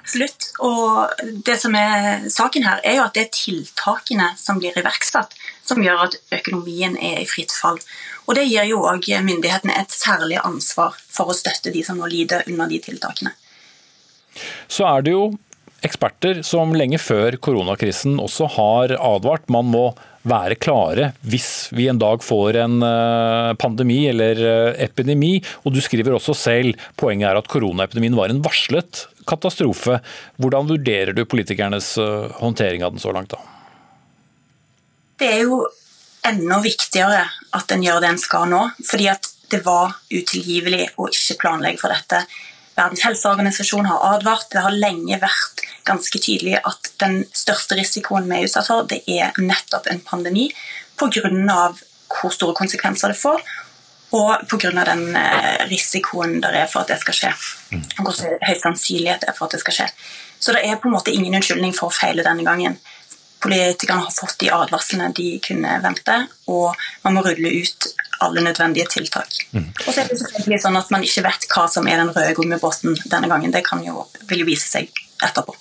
Absolutt. Og det som er saken her, er jo at det er tiltakene som blir iverksatt, som gjør at økonomien er i fritt fall. Og det gir jo òg myndighetene et særlig ansvar for å støtte de som nå lider under de tiltakene. Så er det jo eksperter som lenge før koronakrisen også har advart. Man må være klare hvis vi en dag får en eh, pandemi eller eh, epidemi. Og du skriver også selv poenget er at koronaepidemien var en varslet katastrofe. Hvordan vurderer du politikernes eh, håndtering av den så langt? da? Det er jo enda viktigere at en gjør det en skal nå. fordi at det var utilgivelig å ikke planlegge for dette. Verdens helseorganisasjon har advart. Det har lenge vært ganske tydelig at den største risikoen vi er utsatt for, det er nettopp en pandemi pga. hvor store konsekvenser det får, og pga. den eh, risikoen det er for at det skal skje. Hvor høy sannsynlighet det er for at det skal skje. Så det er på en måte ingen unnskyldning for å feile denne gangen. politikerne har fått de advarslene de kunne vente, og man må rulle ut alle nødvendige tiltak. Mm. Og så er det selvfølgelig sånn at man ikke vet hva som er den røde gummibåten denne gangen. Det kan jo, vil jo vise seg etterpå.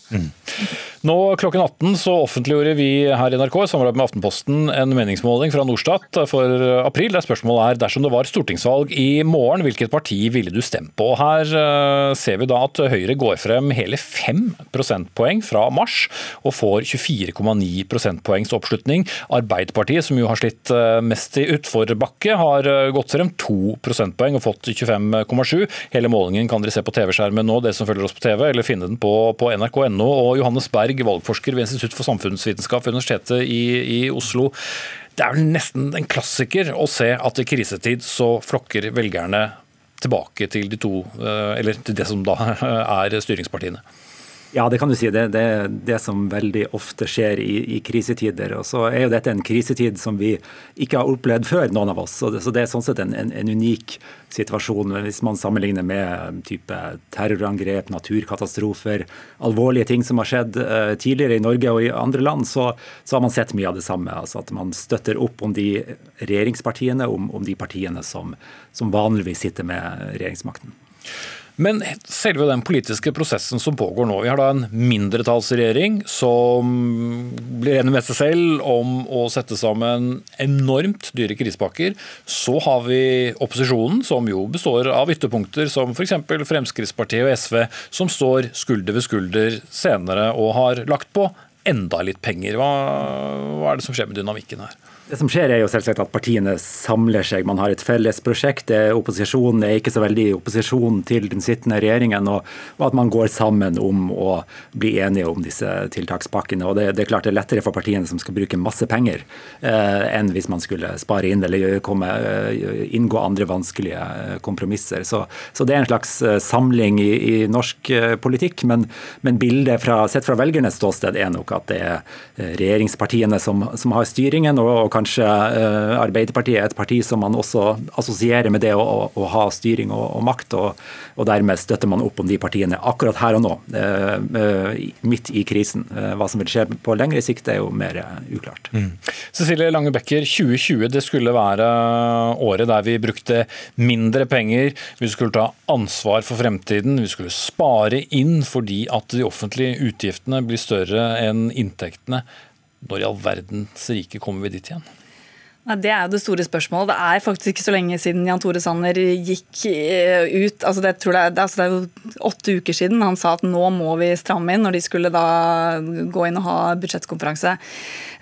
Nå klokken 18 så offentliggjorde vi her i NRK i samarbeid med Aftenposten en meningsmåling fra Norstat for april, der spørsmålet er dersom det var stortingsvalg i morgen, hvilket parti ville du stemt på? Her uh, ser vi da at Høyre går frem hele 5 prosentpoeng fra mars og får 24,9 prosentpoengs oppslutning. Arbeiderpartiet, som jo har slitt uh, mest i utforbakke, har uh, gått frem 2 prosentpoeng og fått 25,7. Hele målingen kan dere se på TV-skjermen nå, dere som følger oss på TV, eller finne den på, på nrk.no. og Johannes Berg Berg, valgforsker ved Institutt for samfunnsvitenskap ved Universitetet i, i Oslo. Det er vel nesten en klassiker å se at i krisetid så flokker velgerne tilbake til de to, eh, eller til det som da <laughs> er styringspartiene. Ja, det kan du si. Det er det, det, som veldig ofte skjer i, i, krisetider. Og så er jo dette en krisetid som vi ikke har opplevd før, noen av oss. Så det, så det er sånn sett en, en, en, unik situasjon hvis man sammenligner med type terrorangrep, naturkatastrofer, alvorlige ting som har skjedd uh, tidligere i Norge og i andre land, så, så, har man sett mye av det samme. Altså at man støtter opp om de regjeringspartiene, om, om de partiene som, som vanligvis sitter med regjeringsmakten. Men selve den politiske prosessen som pågår nå. Vi har da en mindretallsregjering som blir enig med seg selv om å sette sammen enormt dyre krisepakker. Så har vi opposisjonen, som jo består av ytterpunkter som f.eks. Fremskrittspartiet og SV, som står skulder ved skulder senere og har lagt på enda litt penger. Hva, hva er det som skjer med dynamikken her? Det som skjer er jo selvsagt at partiene samler seg. Man har et felles prosjekt. Opposisjonen er ikke så veldig i opposisjon til den sittende regjeringen. Og, at man går sammen om å bli enige om disse tiltakspakkene. Og det, det er klart det er lettere for partiene som skal bruke masse penger, eh, enn hvis man skulle spare inn eller komme, eh, inngå andre vanskelige eh, kompromisser. Så, så, det er en slags eh, samling i, i norsk politikk. Men, men bildet fra, sett fra velgernes ståsted er nok at det er regjeringspartiene som, som har styringen. og, og kanskje uh, Arbeiderpartiet er et parti som man også assosierer med det å, å, å ha styring og, og makt, og, og, dermed støtter man opp om de partiene akkurat her og nå, uh, uh, midt i krisen. hva som vil skje på lengre sikt er jo mer uklart. Mm. Cecilie Lange Becker, 2020 det skulle være året der vi brukte mindre penger, vi skulle ta ansvar for fremtiden, vi skulle spare inn fordi at de offentlige utgiftene blir større enn inntektene. Når i all verdens rike kommer vi dit igjen? Det er jo det store spørsmålet. Det er faktisk ikke så lenge siden Jan Tore Sanner gikk eh, ut altså det, det, er, altså det, er, jo åtte uker siden han sa at nå må vi stramme inn, når de skulle da gå inn og ha budsjettkonferanse.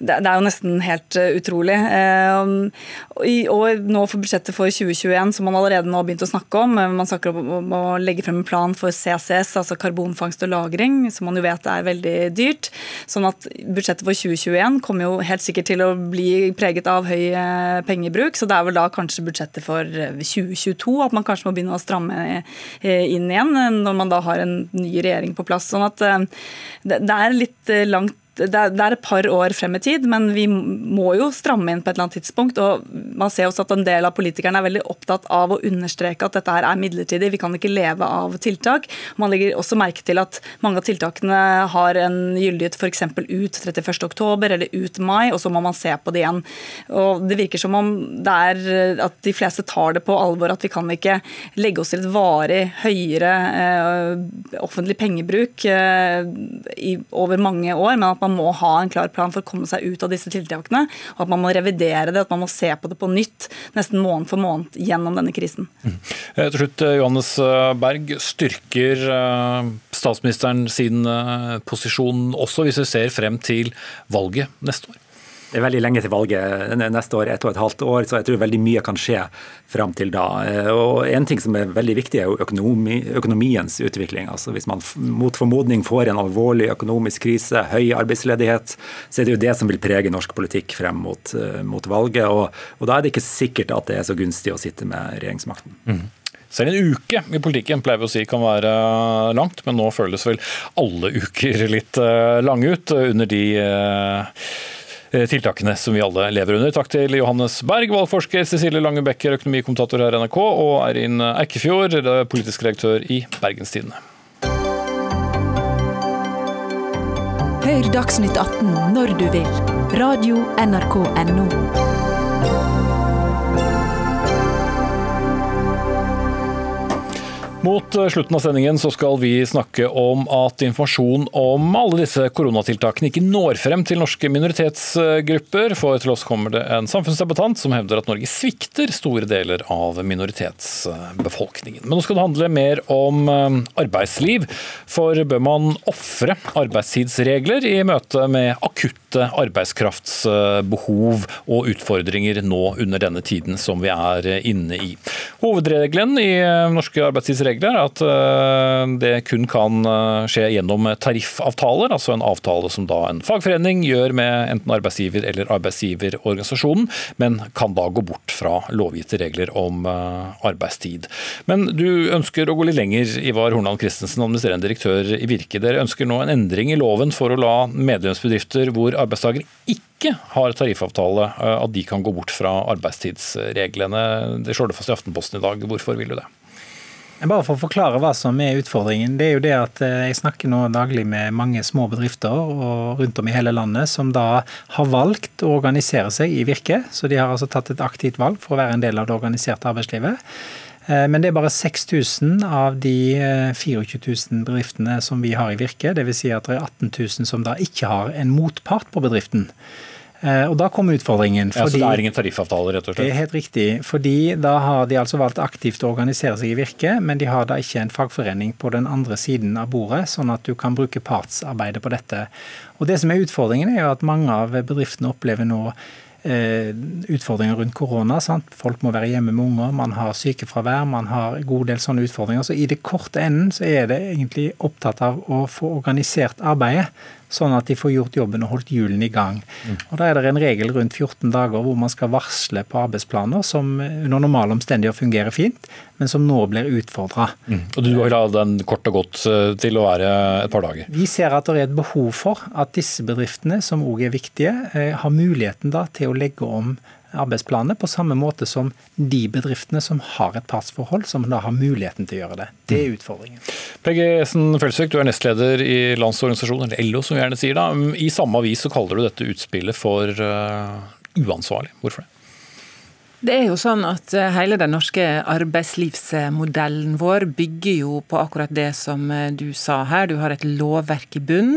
Det, det er jo nesten helt eh, utrolig. Eh, og nå for budsjettet for 2021, som man allerede nå har begynt å snakke om, man snakker om å legge frem en plan for CCS, altså karbonfangst og -lagring, som man jo vet er veldig dyrt. Sånn at budsjettet for 2021 kommer jo helt sikkert til å bli preget av høy pengebruk. Så det er vel da kanskje budsjettet for 2022 eh, at man kanskje må begynne å stramme eh, inn igjen, når man da har en ny regjering på plass. Sånn at det er litt langt det er et par år frem i tid, men vi må jo stramme inn på et eller annet tidspunkt. og Man ser også at en del av politikerne er veldig opptatt av å understreke at dette her er midlertidig, vi kan ikke leve av tiltak. Man legger også merke til at mange av tiltakene har en gyldighet f.eks. ut 31.10 eller ut mai, og så må man se på det igjen. Og Det virker som om det er at de fleste tar det på alvor, at vi kan ikke legge oss til et varig høyere eh, offentlig pengebruk eh, over mange år, men at man man må ha en klar plan for å komme seg ut av disse tiltakene. Og at man må revidere det, at man må se på det på nytt nesten måned for måned gjennom denne krisen. Mm. Til slutt, eh, Johannes eh, Berg. Styrker eh, statsministeren sin posisjon også hvis vi ser frem til valget neste år? Det er veldig lenge til valget neste år, ett og et halvt år, så jeg tror veldig mye kan skje fram til da. Og En ting som er veldig viktig, er jo økonomi, økonomiens utvikling. Altså Hvis man mot formodning får en alvorlig økonomisk krise, høy arbeidsledighet, så er det jo det som vil prege norsk politikk frem mot, eh, mot valget. Og, og, da er det ikke sikkert at det er så gunstig å sitte med regjeringsmakten. Mm. Selv en uke i politikken pleier vi å si kan være langt, men nå føles vel alle uker litt eh, lange ut under de eh, Eh, tiltakene som vi alle lever under. Takk til Johannes Berg, valgforsker, Cecilie Lange Becker, økonomikommentator her i NRK, og Eirin Eikefjord, politisk redaktør i Bergenstidene. Hør Dagsnytt 18 når du vil. Radio NRK Radio.nrk.no. Mot eh, slutten av sendingen så skal vi snakke om at informasjon om alle disse koronatiltakene ikke når frem til norske minoritetsgrupper. For til oss kommer det en samfunnsdebattant som hevder at Norge svikter store deler av minoritetsbefolkningen. Men nå skal det handle mer om eh, arbeidsliv. For bør man ofre arbeidstidsregler i møte med akutte arbeidskraftsbehov og utfordringer nå under denne tiden som vi er inne i? Hovedregelen i eh, norske arbeidstidsregler er at eh, det kun kan eh, skje gjennom tariffavtaler, altså en avtale som da en fagforening gjør med enten arbeidsgiver eller arbeidsgiverorganisasjonen, men kan da gå bort fra lovgitte regler om arbeidstid. Men du ønsker å gå litt lenger, Ivar Hornland Christensen, administrerende direktør i Virke. Dere ønsker nå en endring i loven for å la medlemsbedrifter hvor arbeidstakere ikke har tariffavtale, at de kan gå bort fra arbeidstidsreglene. Det slår det fast i Aftenposten i dag. Hvorfor vil du det? Bare for å forklare hva som er utfordringen. Det er jo det at eh, jeg snakker nå daglig med mange små bedrifter rundt om i hele landet som da har valgt å organisere seg i Virke. Så de har altså tatt et aktivt valg for å være en del av det organiserte arbeidslivet. Eh, men det er bare 6000 av de 24 eh, 000 bedriftene som vi har i Virke. Dvs. Si at det er 18 000 som da ikke har en motpart på bedriften. Eh, og Da kommer utfordringen. Fordi, ja, så det er ingen tariffavtale, rett og slett? Det er helt riktig. fordi Da har de altså valgt aktivt å organisere seg i Virke, men de har da ikke en fagforening på den andre siden av bordet, sånn at du kan bruke partsarbeidet på dette. Og Det som er utfordringen, er jo at mange av bedriftene opplever nå utfordringer rundt korona. Sant? Folk må være hjemme med unger, man har sykefravær, man har en god del sånne utfordringer. Så i det korte enden så er det egentlig opptatt av å få organisert arbeidet sånn at de får gjort jobben og holdt hjulene i gang. Mm. Og Da er det en regel rundt 14 dager hvor man skal varsle på arbeidsplaner som under normale omstendigheter fungerer fint, men som nå blir utfordra. Mm. Og du vil ha den kort og godt eh, til å være et par dager? Vi ser at det er et behov for at disse bedriftene, som òg er viktige, eh, har muligheten da til å legge om arbeidsplaner, på samme måte som de bedriftene som har et partsforhold, som da har muligheten til å gjøre det. Det er mm. utfordringen. Peggy Esen Følsvik, du er nestleder i Landsorganisasjonen, eller LO som vi gjerne sier. da. I samme avis så kaller du dette utspillet for uh, uansvarlig. Hvorfor det? Det er jo sånn at eh, Hele den norske arbeidslivsmodellen vår bygger jo på akkurat det som eh, du sa her. Du har et lovverk i bunn,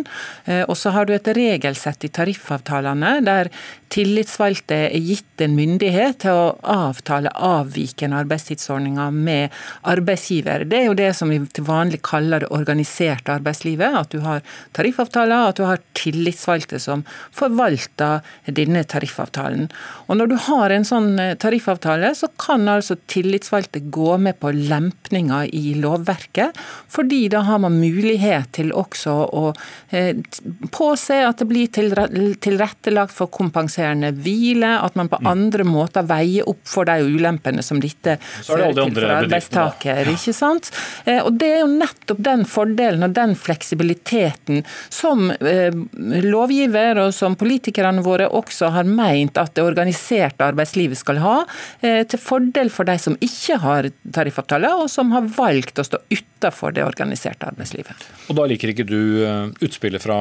og så har du et regelsett i tariffavtalene der tillitsvalgte er gitt en myndighet til å avtale avvikende arbeidstidsordninger med arbeidsgiver. Det er jo det som vi til vanlig kaller det organiserte arbeidslivet. At du har tariffavtaler, at du har tillitsvalgte som forvalter denne tariffavtalen. Og Når du har en sånn eh, tariffavtale, så kan altså tillitsvalgte gå med på lempninger i lovverket, fordi da har man mulighet til også å eh, påse at det blir tilrettelagt for kompensasjon kompenserende hvile, at man på mm. andre måter veier opp for de ulempene som dette fører til for arbeidstaker. ikke sant? Eh, og Det er jo nettopp den fordelen og den fleksibiliteten som eh, lovgiver og som politikerne våre også har meint at det organiserte arbeidslivet skal ha, eh, til fordel for de som ikke har tariffavtale, og som har valgt å stå utenfor det organiserte arbeidslivet. Og Da liker ikke du utspillet fra,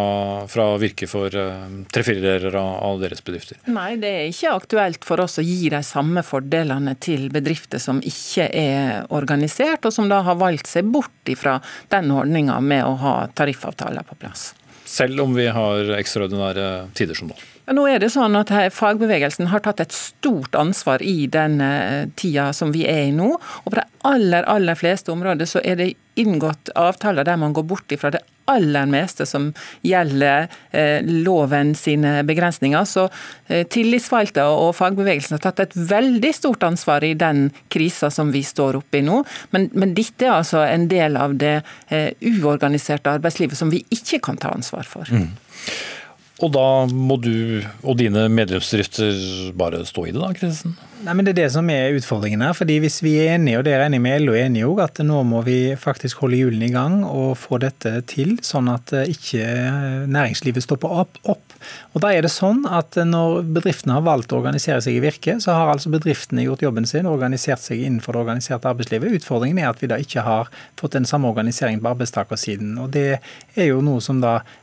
fra Virke for tre-fire av deres bedrifter? Bedrifter? Nei, det er ikke aktuelt for oss å gi de samme fordelene til bedrifter som ikke er organisert, og som da har valgt seg bort fra den ordninga med å ha tariffavtaler på plass. Selv om vi har ekstraordinære tider som nå? Nå er det sånn at Fagbevegelsen har tatt et stort ansvar i den eh, tida som vi er i nå. og På de aller aller fleste områder så er det inngått avtaler der man går bort ifra det aller meste som gjelder eh, loven sine begrensninger. Så eh, tillitsvalgte og fagbevegelsen har tatt et veldig stort ansvar i den krisa som vi står oppe i nå. Men, men dette er altså en del av det eh, uorganiserte arbeidslivet som vi ikke kan ta ansvar for. Mm. Og da må du og dine medlemsdrifter bare stå i det, da, Kristiansen? Nei, men Det er det som er utfordringen her. fordi Hvis vi er enige, og det er enig med LO enige òg, at nå må vi faktisk holde hjulene i gang og få dette til, sånn at eh, ikke næringslivet stopper opp. opp. Og da er det sånn at Når bedriftene har valgt å organisere seg i Virke, så har altså bedriftene gjort jobben sin og organisert seg innenfor det organiserte arbeidslivet. Utfordringen er at vi da ikke har fått den samme organiseringen på arbeidstakersiden. og Det er jo noe som da Eh,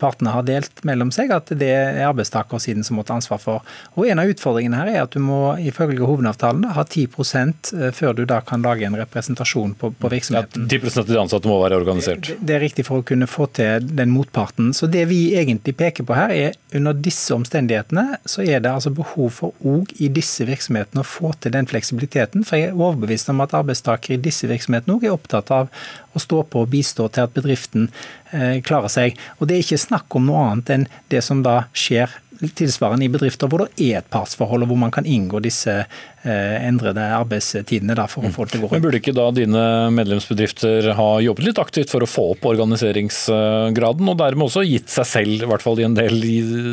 partene har delt mellom seg, at det er arbeidstakersiden som må ta ansvar for. Og En av utfordringene her er at du må ifølge hovedavtalen ha 10 eh, før du da kan lage en representasjon på, på virksomheten. Ja, 10 av de ansatte må være organisert? Det, det er riktig for å kunne få til den motparten. Så Det vi egentlig peker på her, er under disse omstendighetene så er det altså behov for òg i disse virksomhetene å få til den fleksibiliteten. For jeg er overbevist om at arbeidstakere i disse virksomhetene òg er opptatt av å stå på og bistå til at bedriften eh, klarer seg. Og Det er ikke snakk om noe annet enn det som da skjer tilsvarende i bedrifter hvor det er et partsforhold, og hvor man kan inngå disse eh, endrede arbeidstidene da, for å få det til å gå rundt. Men Burde ikke da dine medlemsbedrifter ha jobbet litt aktivt for å få opp organiseringsgraden, og dermed også gitt seg selv, i hvert fall i en del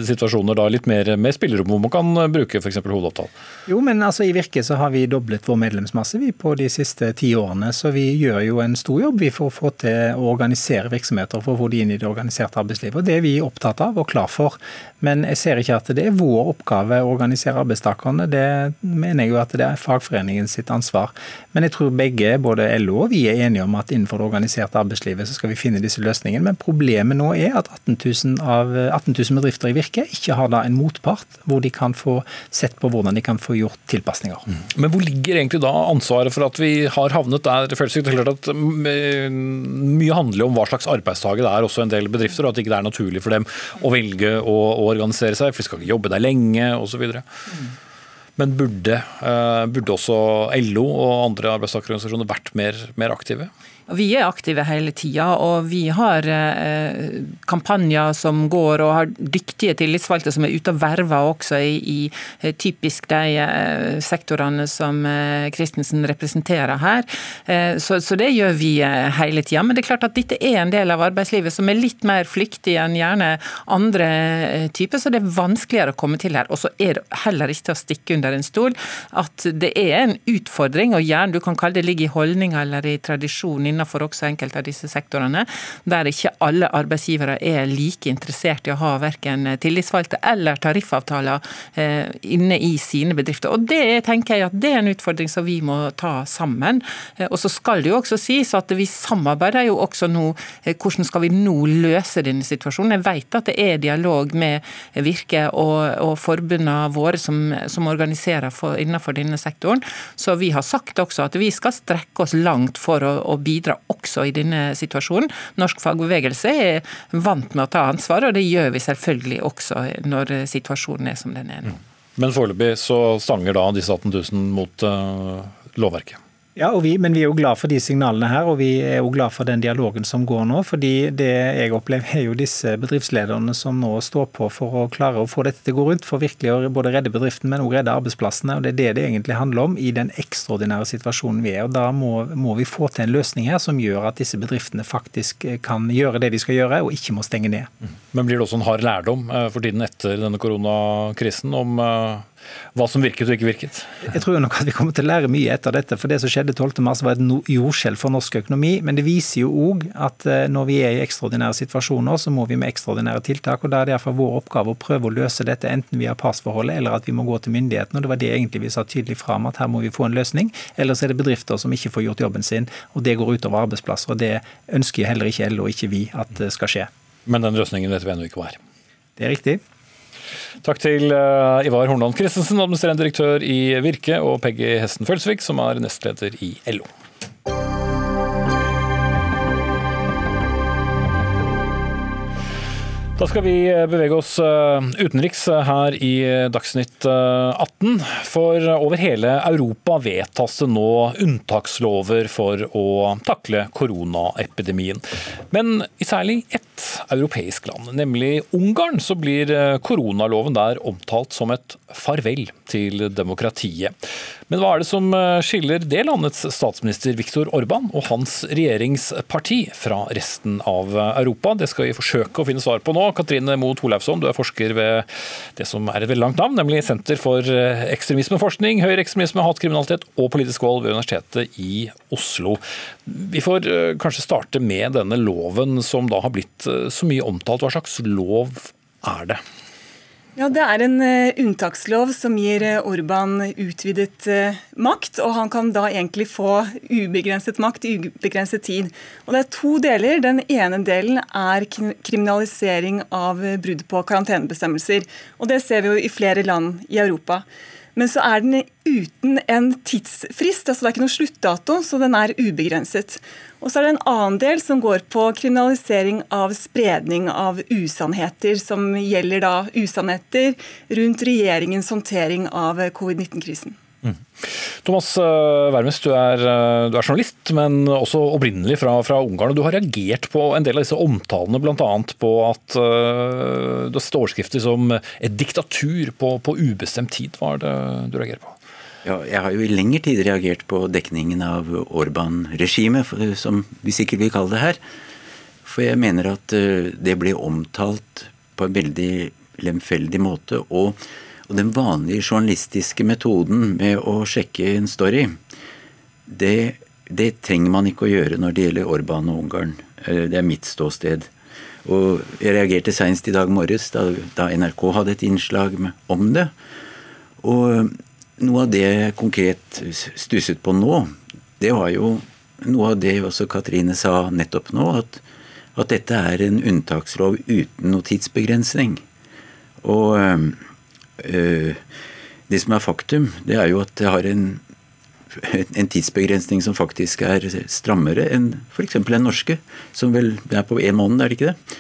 situasjoner, da, litt mer med spillerom hvor man kan bruke f.eks. hovedavtale? Jo, men altså i Virke så har vi doblet vår medlemsmasse vi på de siste ti årene, så vi gjør jo en stor jobb vi for å få til å organisere virksomheter for å få de inn i det organiserte arbeidslivet. og Det er vi opptatt av og klar for. Men jeg ser ikke at det er vår oppgave å organisere arbeidstakerne. Det mener jeg jo at det er fagforeningen sitt ansvar. Men jeg tror begge, både LO og vi, er enige om at innenfor det organiserte arbeidslivet så skal vi finne disse løsningene. Men problemet nå er at 18 000 av 18 000 bedrifter i Virke ikke har da en motpart hvor de kan få sett på hvordan de kan få gjort tilpasninger. Mm. Men hvor ligger egentlig da ansvaret for at vi har havnet der? Det føles klart at mye handler om hva slags arbeidstaker det er også en del bedrifter, og at det ikke er naturlig for dem å velge å, å organisere seg, for de skal ikke jobbe der lenge osv. Men burde, eh, burde, også LO og andre arbeidstakerorganisasjoner vært mer, mer aktive? Vi er aktive hele tida, og vi har eh, kampanjer som går og har dyktige tillitsvalgte som er ute og verver også i, i eh, typisk de eh, sektorene som Christensen representerer her. Så, så, det gjør vi hele tida. Men det er klart at dette er en del av arbeidslivet som er litt mer flyktig enn gjerne andre typer, så det er vanskeligere å komme til her. Og så er det heller ikke til å stikke under en stol at det er en utfordring, og gjerne du kan kalle det ligger i holdninga eller i tradisjonen innenfor også enkelte av disse sektorene, der ikke alle arbeidsgivere er like interessert i å ha verken tillitsvalgte eller tariffavtaler eh, inne i sine bedrifter. Og Det tenker jeg at det er en utfordring som vi må ta sammen. Eh, og så skal det jo også sies at vi samarbeider jo også nå. Eh, hvordan skal vi nå løse denne situasjonen? Jeg vet at det er dialog med Virke og, og forbundene våre som, som organiserer for, innenfor denne sektoren. Så vi har sagt også at vi skal strekke oss langt for å, å bidra bidra også i denne situasjonen. Norsk fagbevegelse er vant med å ta ansvar, og det gjør vi selvfølgelig også når situasjonen er som den er nå. Men foreløpig så stanger da disse 18 000 mot uh, lovverket? Ja, vi, men vi er jo glad for de signalene her, og vi er jo glad for den dialogen som går nå. fordi det jeg opplever er jo disse bedriftslederne som nå står på for å klare å få dette til å gå rundt. For virkelig å både redde bedriften, men også redde arbeidsplassene. og Det er det det egentlig handler om i den ekstraordinære situasjonen vi er. og Da må, må vi få til en løsning her som gjør at disse bedriftene faktisk kan gjøre det de skal gjøre, og ikke må stenge ned. Men blir det også en hard lærdom eh, for tiden etter denne koronakrisen om eh, hva som virket og ikke virket? Jeg tror nok at vi kommer til å lære mye etter dette. For det som skjedde 12.3 var et jordskjelv for norsk økonomi. Men det viser jo òg at eh, når vi er i ekstraordinære situasjoner, så må vi med ekstraordinære tiltak. og Da er det derfor vår oppgave å prøve å løse dette, enten via passforholdet eller at vi må gå til myndighetene. og Det var det egentlig vi sa tydelig fram, at her må vi få en løsning. Ellers er det bedrifter som ikke får gjort jobben sin, og det går utover arbeidsplasser. og Det ønsker heller ikke LO og ikke vi at det skal skje. Men den løsningen vet vi ennå ikke hva er. Det er riktig. Takk til uh, Ivar Hornland Christensen, administrerende direktør i Virke, og Peggy Hesten Følsvik, som er nestleder i LO. Da skal vi eh, bevege oss eh, utenriks her i Dagsnytt 18. For over hele Europa vedtas det nå unntakslover for å takle koronaepidemien. Men i særlig ett europeisk land, nemlig Ungarn, så blir eh, koronaloven der omtalt som et farvel til demokratiet. Men hva er det som eh, skiller det landets statsminister Viktor Orban og hans regjeringsparti fra resten av Europa? Det skal vi forsøke å finne svar på nå. Katrine Moe Tolauson, du er forsker ved det som er et veldig langt navn, nemlig Senter for eh, ekstremismeforskning, høyreekstremisme, hatkriminalitet og politisk vold ved Universitetet i Oslo. Vi får kanskje starte med denne loven som da har blitt så mye omtalt. Hva slags lov er det? Ja, Det er en uh, unntakslov som gir uh, Orban utvidet uh, makt. Og han kan da egentlig få ubegrenset makt i ubegrenset tid. Og Det er to deler. Den ene delen er kriminalisering av brudd på karantenebestemmelser. Og Det ser vi jo i flere land i Europa. Men så er den uten en tidsfrist, altså det er ikke noe sluttdato, så den er ubegrenset. Og så er det en annen del som går på kriminalisering av spredning av usannheter, som gjelder da usannheter rundt regjeringens håndtering av covid-19-krisen. Thomas eh, Wermes, du er, eh, du er, journalist, men også opprinnelig fra, fra, Ungarn. og Du har reagert på en del av disse omtalene, bl.a. på at uh, har sett overskrifter som 'et diktatur på, på, ubestemt tid'. Hva er det du reagerer på? Ja, jeg har jo i lengre tid reagert på dekningen av Orban-regimet, som vi sikkert vil kalle det her. For jeg mener at det ble omtalt på en veldig lemfeldig måte. og og den vanlige journalistiske metoden med å sjekke en story, det, det trenger man ikke å gjøre når det gjelder Orban og Ungarn. Eh, det er mitt ståsted. Og jeg reagerte seinest i dag morges da, da, NRK hadde et innslag om det. Og noe av det jeg konkret stusset på nå, det var jo noe av det også Katrine sa nettopp nå, at, at dette er en unntakslov uten noe tidsbegrensning. Og Eh, det som er faktum, det er jo at det har en, en tidsbegrensning som faktisk er strammere enn f.eks. den norske, som vel er på én måned, er det ikke det?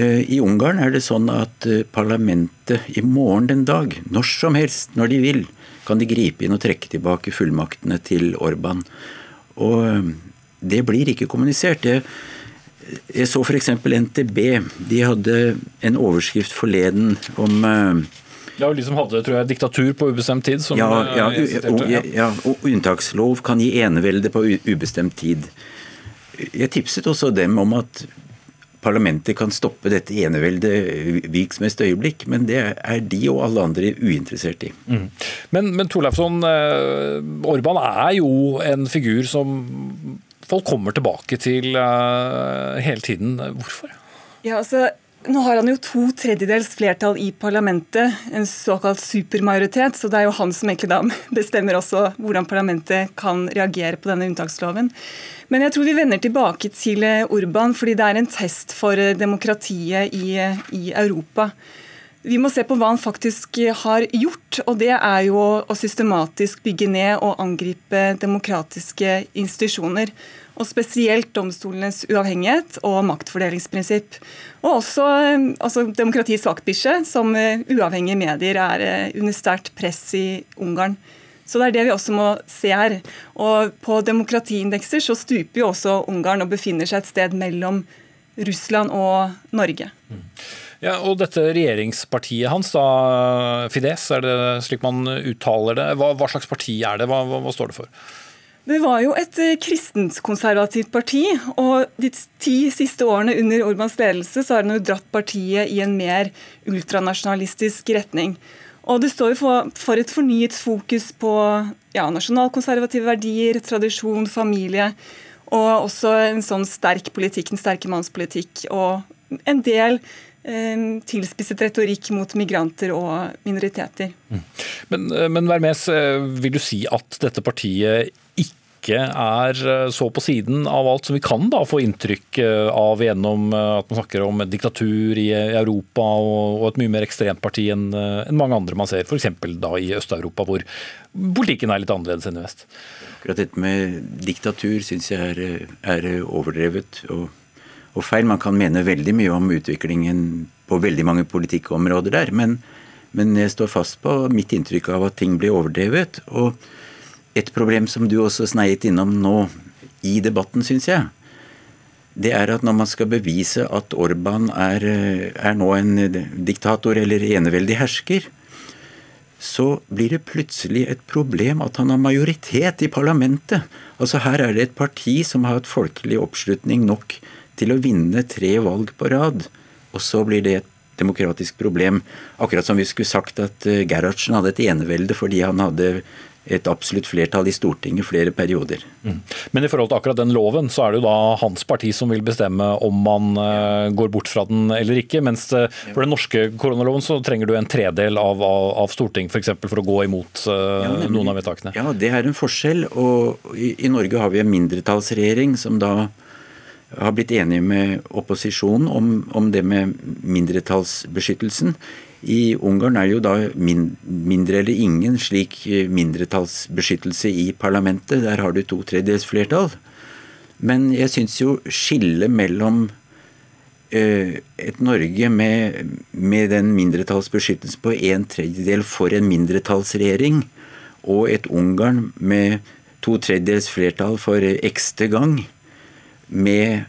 Eh, I Ungarn er det sånn at eh, parlamentet i morgen den dag, når som helst, når de vil, kan de gripe inn og trekke tilbake fullmaktene til Orban. Og det blir ikke kommunisert. Jeg så f.eks. NTB. De hadde en overskrift forleden om ja, liksom hadde tror jeg, diktatur på ubestemt tid. ja, ja, ja, og, ja, og unntakslov kan gi enevelde på ubestemt tid. Jeg tipset også dem om at parlamentet kan stoppe dette eneveldet hvilket som helst øyeblikk, men det er de og alle andre uinteressert i. Mm. Men, men Torleifsson, eh, Orban er jo en figur som folk kommer tilbake til uh, hele tiden. Hvorfor? Ja, altså nå har han jo to tredjedels flertall i parlamentet, en såkalt supermajoritet. Så det er jo han som egentlig da <laughs> bestemmer også hvordan parlamentet kan reagere på denne unntaksloven. Men jeg tror vi vender tilbake til Urban, fordi det er en test for demokratiet i, i Europa. Vi må se på hva han faktisk har gjort, og det er jo å systematisk bygge ned og angripe demokratiske institusjoner og spesielt domstolenes uavhengighet og maktfordelingsprinsipp. Og også altså, demokratiets vaktbikkje, som uh, uavhengige medier er uh, under sterkt press i Ungarn. Så det er det vi også må se her. Og på demokratiindekser så stuper jo også Ungarn og befinner seg et sted mellom Russland og Norge. Mm. Ja, og dette regjeringspartiet hans, da, Fides, er det slik man uttaler det? Hva, hva slags parti er det? Hva, hva, hva står det for? Det var jo et eh, kristenskonservativt parti, og de ti siste årene under Orbans ledelse så har han jo dratt partiet i en mer ultranasjonalistisk retning. Og det står jo for, et fornyet fokus på ja, nasjonalkonservative verdier, tradisjon, familie, og også en sånn sterk politikk, den sterke mannspolitikk, og en del eh, tilspisset retorikk mot migranter og minoriteter. Mm. Men, eh, men Vermes, vil du si at dette partiet ikke er eh, så på siden av alt som vi kan da få inntrykk eh, av gjennom eh, at man snakker om diktatur i Europa og et mye mer ekstremt parti enn mange andre man ser, f.eks. da i Øst-Europa, hvor politikken er litt annerledes enn i vest. Akkurat dette med diktatur syns jeg er, er overdrevet og, og, feil. Man kan mene veldig mye om utviklingen på veldig mange politikkområder der, men, men jeg står fast på mitt inntrykk av at ting blir overdrevet. og et problem som du også sneiet innom nå i debatten, syns jeg, det er at når man skal bevise at Orban er, er nå en diktator eller eneveldig hersker, så blir det plutselig et problem at han har majoritet i parlamentet. Altså Her er det et parti som har hatt folkelig oppslutning nok til å vinne tre valg på rad. Og så blir det et demokratisk problem. Akkurat som vi skulle sagt at eh, Gerhardsen hadde et enevelde fordi han hadde et absolutt flertall i Stortinget flere perioder. Mm. Men i forhold til akkurat den loven, så er det jo da hans parti som vil bestemme om man uh, går bort fra den eller ikke. Mens det, for den norske koronaloven så trenger du en tredel av, av, av Stortinget f.eks. For, for å gå imot uh, ja, nemlig, noen av vedtakene. Ja, det er en forskjell. Og i, i Norge har vi en mindretallsregjering som da har blitt enige med opposisjonen om, om det med mindretallsbeskyttelsen. I Ungarn er det jo da mindre eller ingen slik eh, mindretallsbeskyttelse i parlamentet. Der har du to tredjedels flertall. Men jeg syns jo skillet mellom eh, et Norge med, med den mindretallsbeskyttelsen på en tredjedel for en mindretallsregjering, og et Ungarn med to tredjedels flertall for ekste gang, med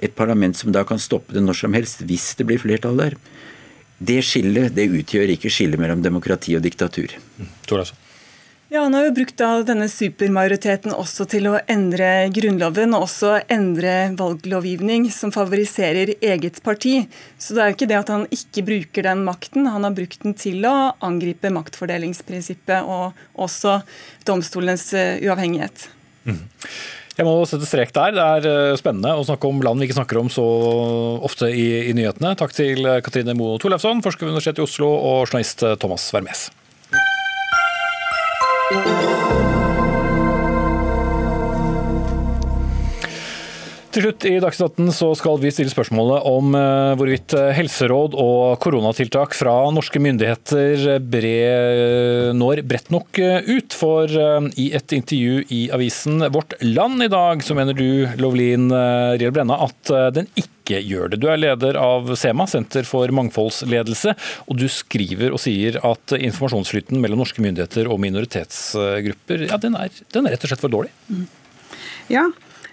et parlament som da kan stoppe det når som helst hvis det blir flertall der, det skillet det utgjør ikke skillet mellom demokrati og diktatur. Ja, Han har jo brukt denne supermajoriteten også til å endre Grunnloven og også endre valglovgivning som favoriserer eget parti. Så det er jo ikke det at han ikke bruker den makten, han har brukt den til å angripe maktfordelingsprinsippet og også domstolens eh, uavhengighet. Mm. Jeg må sette strek der. Det er eh, spennende å snakke om land vi ikke snakker om så ofte i, i nyhetene. Takk til Katrine Moe Torleifsson, forsker ved Universitetet i Oslo, og journalist Thomas Vermes. Til slutt i Dagsnytt så skal vi stille spørsmålet om eh, hvorvidt eh, helseråd og koronatiltak fra norske myndigheter bre, når bredt nok eh, ut. For i et intervju i avisen Vårt Land i dag, så mener du, Lovlin Riel Brenna, at den ikke gjør det. Du er leder av SEMA, Senter for mangfoldsledelse, og du skriver og sier at informasjonsflyten mellom norske myndigheter og minoritetsgrupper, ja, den er, den er rett og slett for dårlig? Ja,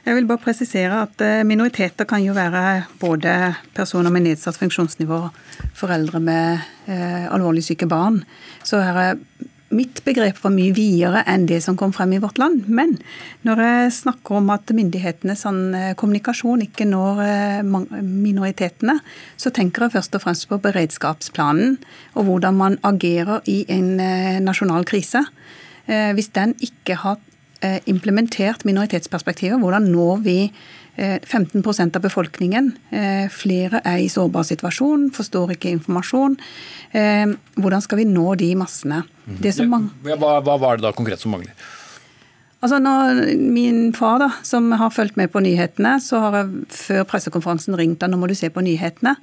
jeg vil bare presisere at eh, minoriteter kan jo være både personer med nedsatt funksjonsnivå, foreldre med eh, alvorlig syke barn. Så her er mitt begrep var mye videre enn det som kom frem i Vårt Land. Men når jeg snakker om at myndighetenes sånn, eh, kommunikasjon ikke når eh, minoritetene, så tenker jeg først og fremst på beredskapsplanen og hvordan man agerer i en nasjonal krise. Hvis den ikke har implementert minoritetsperspektivet. Hvordan når vi 15 eh, av befolkningen. Eh, flere er i sårbar situasjon, forstår ikke informasjon. Hvordan skal vi nå de massene? Mhm. hva, hva, var det da konkret som mangler? Altså når Min far, da, som har fulgt med på nyhetene, så har jeg før pressekonferansen ringt han, nå må du se på nyhetene.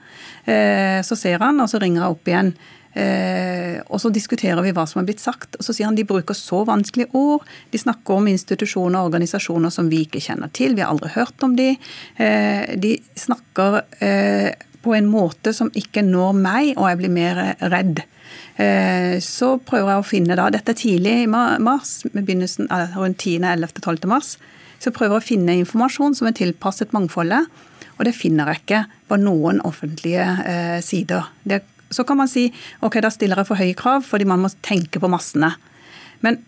Så ser han, og så ringer jeg opp igjen. Eh, og så diskuterer vi hva som er blitt sagt. og Så sier han de bruker så vanskelige ord. De snakker om institusjoner og organisasjoner som vi ikke kjenner til. Vi har aldri hørt om de. Eh, de snakker eh, på en måte som ikke når meg, og jeg blir mer redd. Så prøver jeg å finne da, Dette er tidlig i mars, med begynnelsen rundt 10., 11., 12. mars. Så prøver jeg å finne informasjon som er tilpasset mangfoldet. Og det finner jeg ikke på noen offentlige eh, sider. Det så kan man si ok, da stiller jeg for høye krav, fordi man må tenke på massene. Men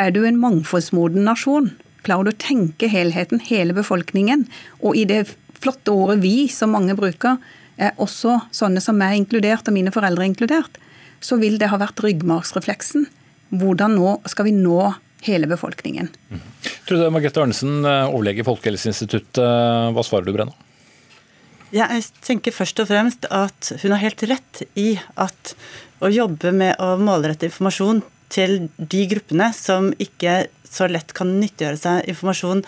er du en mangfoldsmoden nasjon, klarer du å tenke helheten, hele befolkningen, og i det flotte ordet 'vi', som mange bruker, er også sånne som meg inkludert, og mine foreldre er inkludert, så vil det ha vært ryggmargsrefleksen. Hvordan nå skal vi nå hele befolkningen? Mm. Trude Margrethe Arnesen, overlege i Folkehelseinstituttet. Hva svarer du, Brenna? Jeg tenker først og fremst at hun har helt rett i at å jobbe med å målrette informasjon til de gruppene som ikke så lett kan nyttiggjøre seg informasjon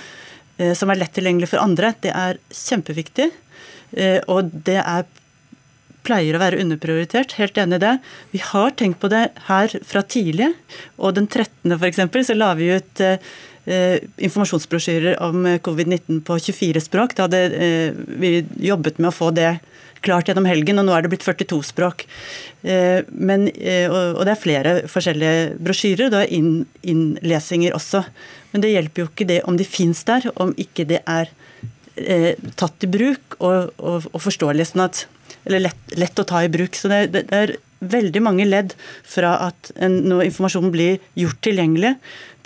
eh, som er lett tilgjengelig for andre, det er kjempeviktig. Eh, og det er pleier å være underprioritert. Helt enig i det. Vi har tenkt på det her fra tidlig. Og den 13. f.eks. så la vi ut eh, informasjonsbrosjyrer om eh, covid-19 på 24 språk. Da hadde eh, vi jobbet med å få det klart gjennom helgen, og nå er det blitt 42 språk. Men, og det er flere forskjellige brosjyrer, det er innlesinger også. Men det hjelper jo ikke det om de fins der, om ikke det er tatt i bruk og, og, og forståelig. Sånn at, eller lett, lett, å ta i bruk. Så det, det, er veldig mange ledd fra at en, når informasjonen blir gjort tilgjengelig,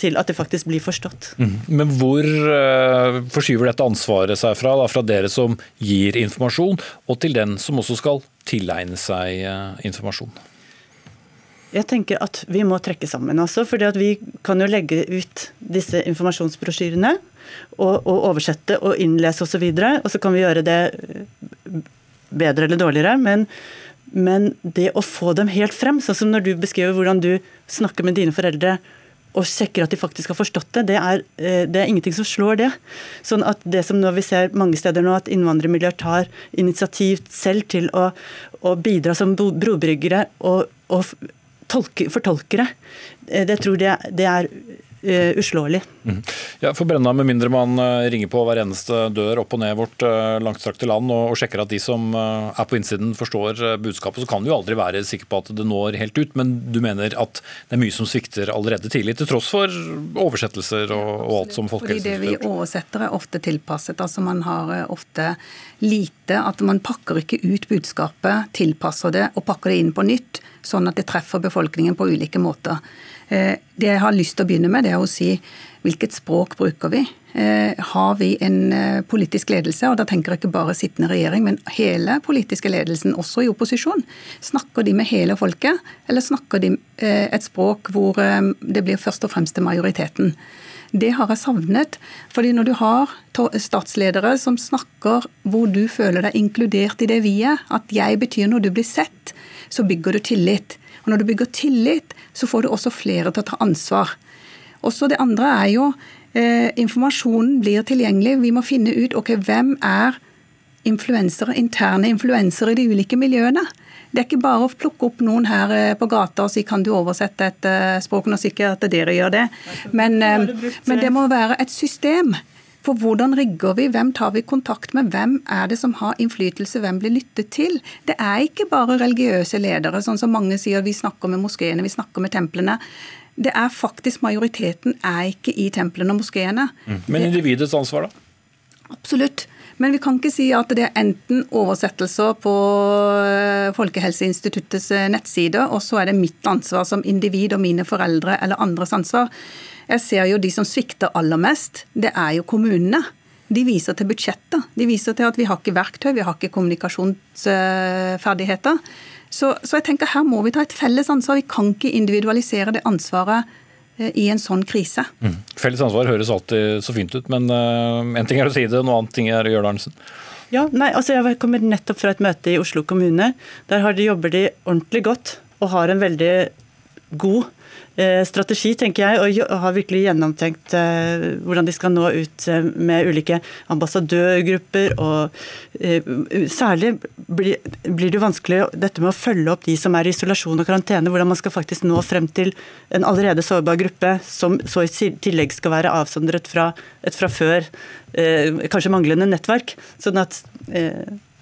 til at det faktisk blir forstått. Mm. Men hvor uh, forskyver dette ansvaret seg fra? Da, fra dere som gir informasjon, og til den som også skal tilegne seg uh, informasjon? Jeg tenker at vi må trekke sammen. altså, fordi at Vi kan jo legge ut disse informasjonsbrosjyrene og, og oversette og innlese osv. Og, så og så kan vi gjøre det bedre eller dårligere. Men, men det å få dem helt frem, sånn som når du beskriver hvordan du snakker med dine foreldre og sjekker at de faktisk har forstått det, det er, eh, det er ingenting som slår det. Sånn at det som vi ser mange steder nå, at innvandrermiljøer tar initiativ selv til å, å bidra som brobryggere og, og tolke, fortolkere, eh, det tror jeg det er uh, uslåelig. Mm. Ja, for Brenna, Med mindre man uh, ringer på hver eneste dør opp og ned vårt uh, langstrakte land og, og, sjekker at de som er på innsiden forstår budskapet, så kan du jo aldri være sikker på at det når helt ut. Men du mener at det er mye som svikter allerede tidlig, til tross for oversettelser og, og alt som Folkehelseinstituttet Fordi det vi oversetter er ofte tilpasset. altså Man har ofte lite At man pakker ikke ut budskapet, tilpasser det og pakker det inn på nytt, sånn at det treffer befolkningen på ulike måter. Eh, det jeg har lyst til å begynne med, det er å si hvilket språk bruker vi? Eh, har vi en eh, politisk ledelse, og da tenker jeg ikke bare sittende regjering, men hele politiske ledelsen, også i opposisjon. Snakker de med hele folket, eller snakker de et språk hvor det blir først og fremst til majoriteten? Det har jeg savnet. fordi når du har statsledere som snakker hvor du føler deg inkludert i det vi er, at jeg betyr når du blir sett, så bygger du tillit. Og når du bygger tillit, så får du også flere til å ta ansvar. Også det andre er jo eh, informasjonen blir tilgjengelig. Vi må finne ut ok, hvem er influensere, interne influensere i de ulike miljøene. Det er ikke bare å plukke opp noen her eh, på gata og si kan du oversette et eh, språk. Nå sikkert at dere gjør det, men, eh, men det må være et system for hvordan rigger vi, hvem tar vi kontakt med, hvem er det som har innflytelse, hvem blir lyttet til? Det er ikke bare religiøse ledere, sånn som mange sier vi snakker med moskeene, vi snakker med templene. Det er faktisk Majoriteten er ikke i templene og moskeene. Mm. Men individets ansvar, da? Absolutt. Men vi kan ikke si at det er enten oversettelser på eh, Folkehelseinstituttets nettsider, nettside, og så er det mitt ansvar som individ og mine foreldre eller andres ansvar. Jeg ser jo de som svikter aller mest, det er jo kommunene. De viser til budsjettet. De viser til at vi har ikke verktøy, vi har ikke kommunikasjonsferdigheter. Så, så jeg tenker her må vi ta et felles ansvar. Vi kan ikke individualisere det ansvaret eh, i en sånn krise. Mm. Felles ansvar høres alltid så fint ut, men uh, en ting er å si det, noe annet ting er å gjøre det, Arnesen. Ja, nei, altså Jeg kommer nettopp fra et møte i Oslo kommune. Der de, jobber de ordentlig godt og har en veldig god strategi, tenker jeg, og har virkelig gjennomtenkt eh, hvordan de skal nå ut eh, med ulike ambassadørgrupper. og Særlig blir det vanskelig dette med å følge opp de som er i isolasjon og karantene. Hvordan man skal faktisk nå frem til en allerede sårbar gruppe, som så i tillegg skal være avsondret fra et fra før kanskje manglende nettverk. sånn at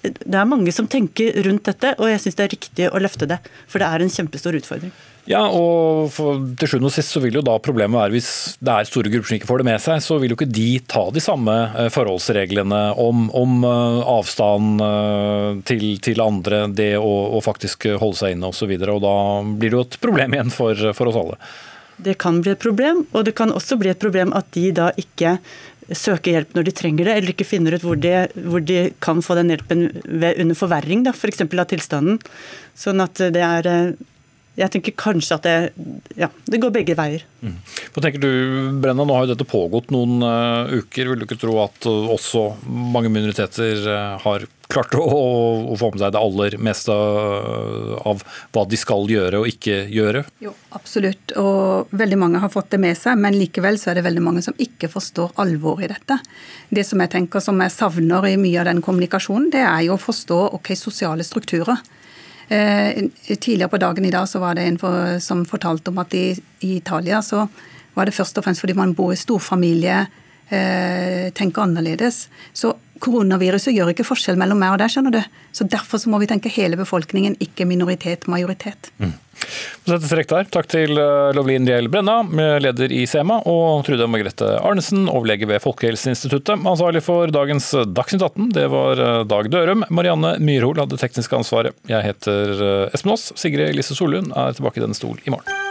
det er mange som tenker rundt dette, og jeg syns det er riktig å løfte det. For det er en kjempestor utfordring. Ja, og for, til sjuende og sist så vil jo da problemet være hvis det er store grupper som ikke får det med seg, så vil jo ikke de ta de samme eh, forholdsreglene om, om eh, avstand eh, til, til, andre, det å, å, faktisk holde seg inne osv. Og, så og da blir det jo et problem igjen for, for oss alle. Det kan bli et problem, og det kan også bli et problem at de da ikke søker hjelp når de trenger det, eller ikke finner ut hvor de, hvor de kan få den hjelpen ved, under forverring, f.eks. For av tilstanden. Sånn at det er jeg tenker kanskje at det, ja, det går begge veier. Mm. Hva tenker du, Brenna, Nå har jo dette pågått noen uh, uker. Vil du ikke tro at uh, også mange minoriteter uh, har klart å, å, få med seg det aller meste av hva de skal gjøre og ikke gjøre? Jo, absolutt. Og veldig mange har fått det med seg. Men likevel så er det veldig mange som ikke forstår alvoret i dette. Det som jeg tenker som jeg savner i mye av den kommunikasjonen, det er jo å forstå ok, sosiale strukturer. Eh, tidligere på dagen i dag så var det en for, som fortalte om at i, i, Italia så var det først og fremst fordi man bor i storfamilie, eh, tenker annerledes. Så koronaviruset gjør ikke forskjell mellom meg og deg, skjønner du. Så derfor så må vi tenke hele befolkningen, ikke minoritet, majoritet. Mm. der. Takk til eh, Lovlin Diel Brenna, leder i SEMA, og Trude Margrethe Arnesen, overlege ved Folkehelseinstituttet. Ansvarlig for dagens Dagsnytt 18, det var eh, Dag Dørum. Marianne Myrhol hadde teknisk ansvaret. Jeg heter eh, Espen Aas. Sigrid Elise Solund er tilbake i denne stol i morgen.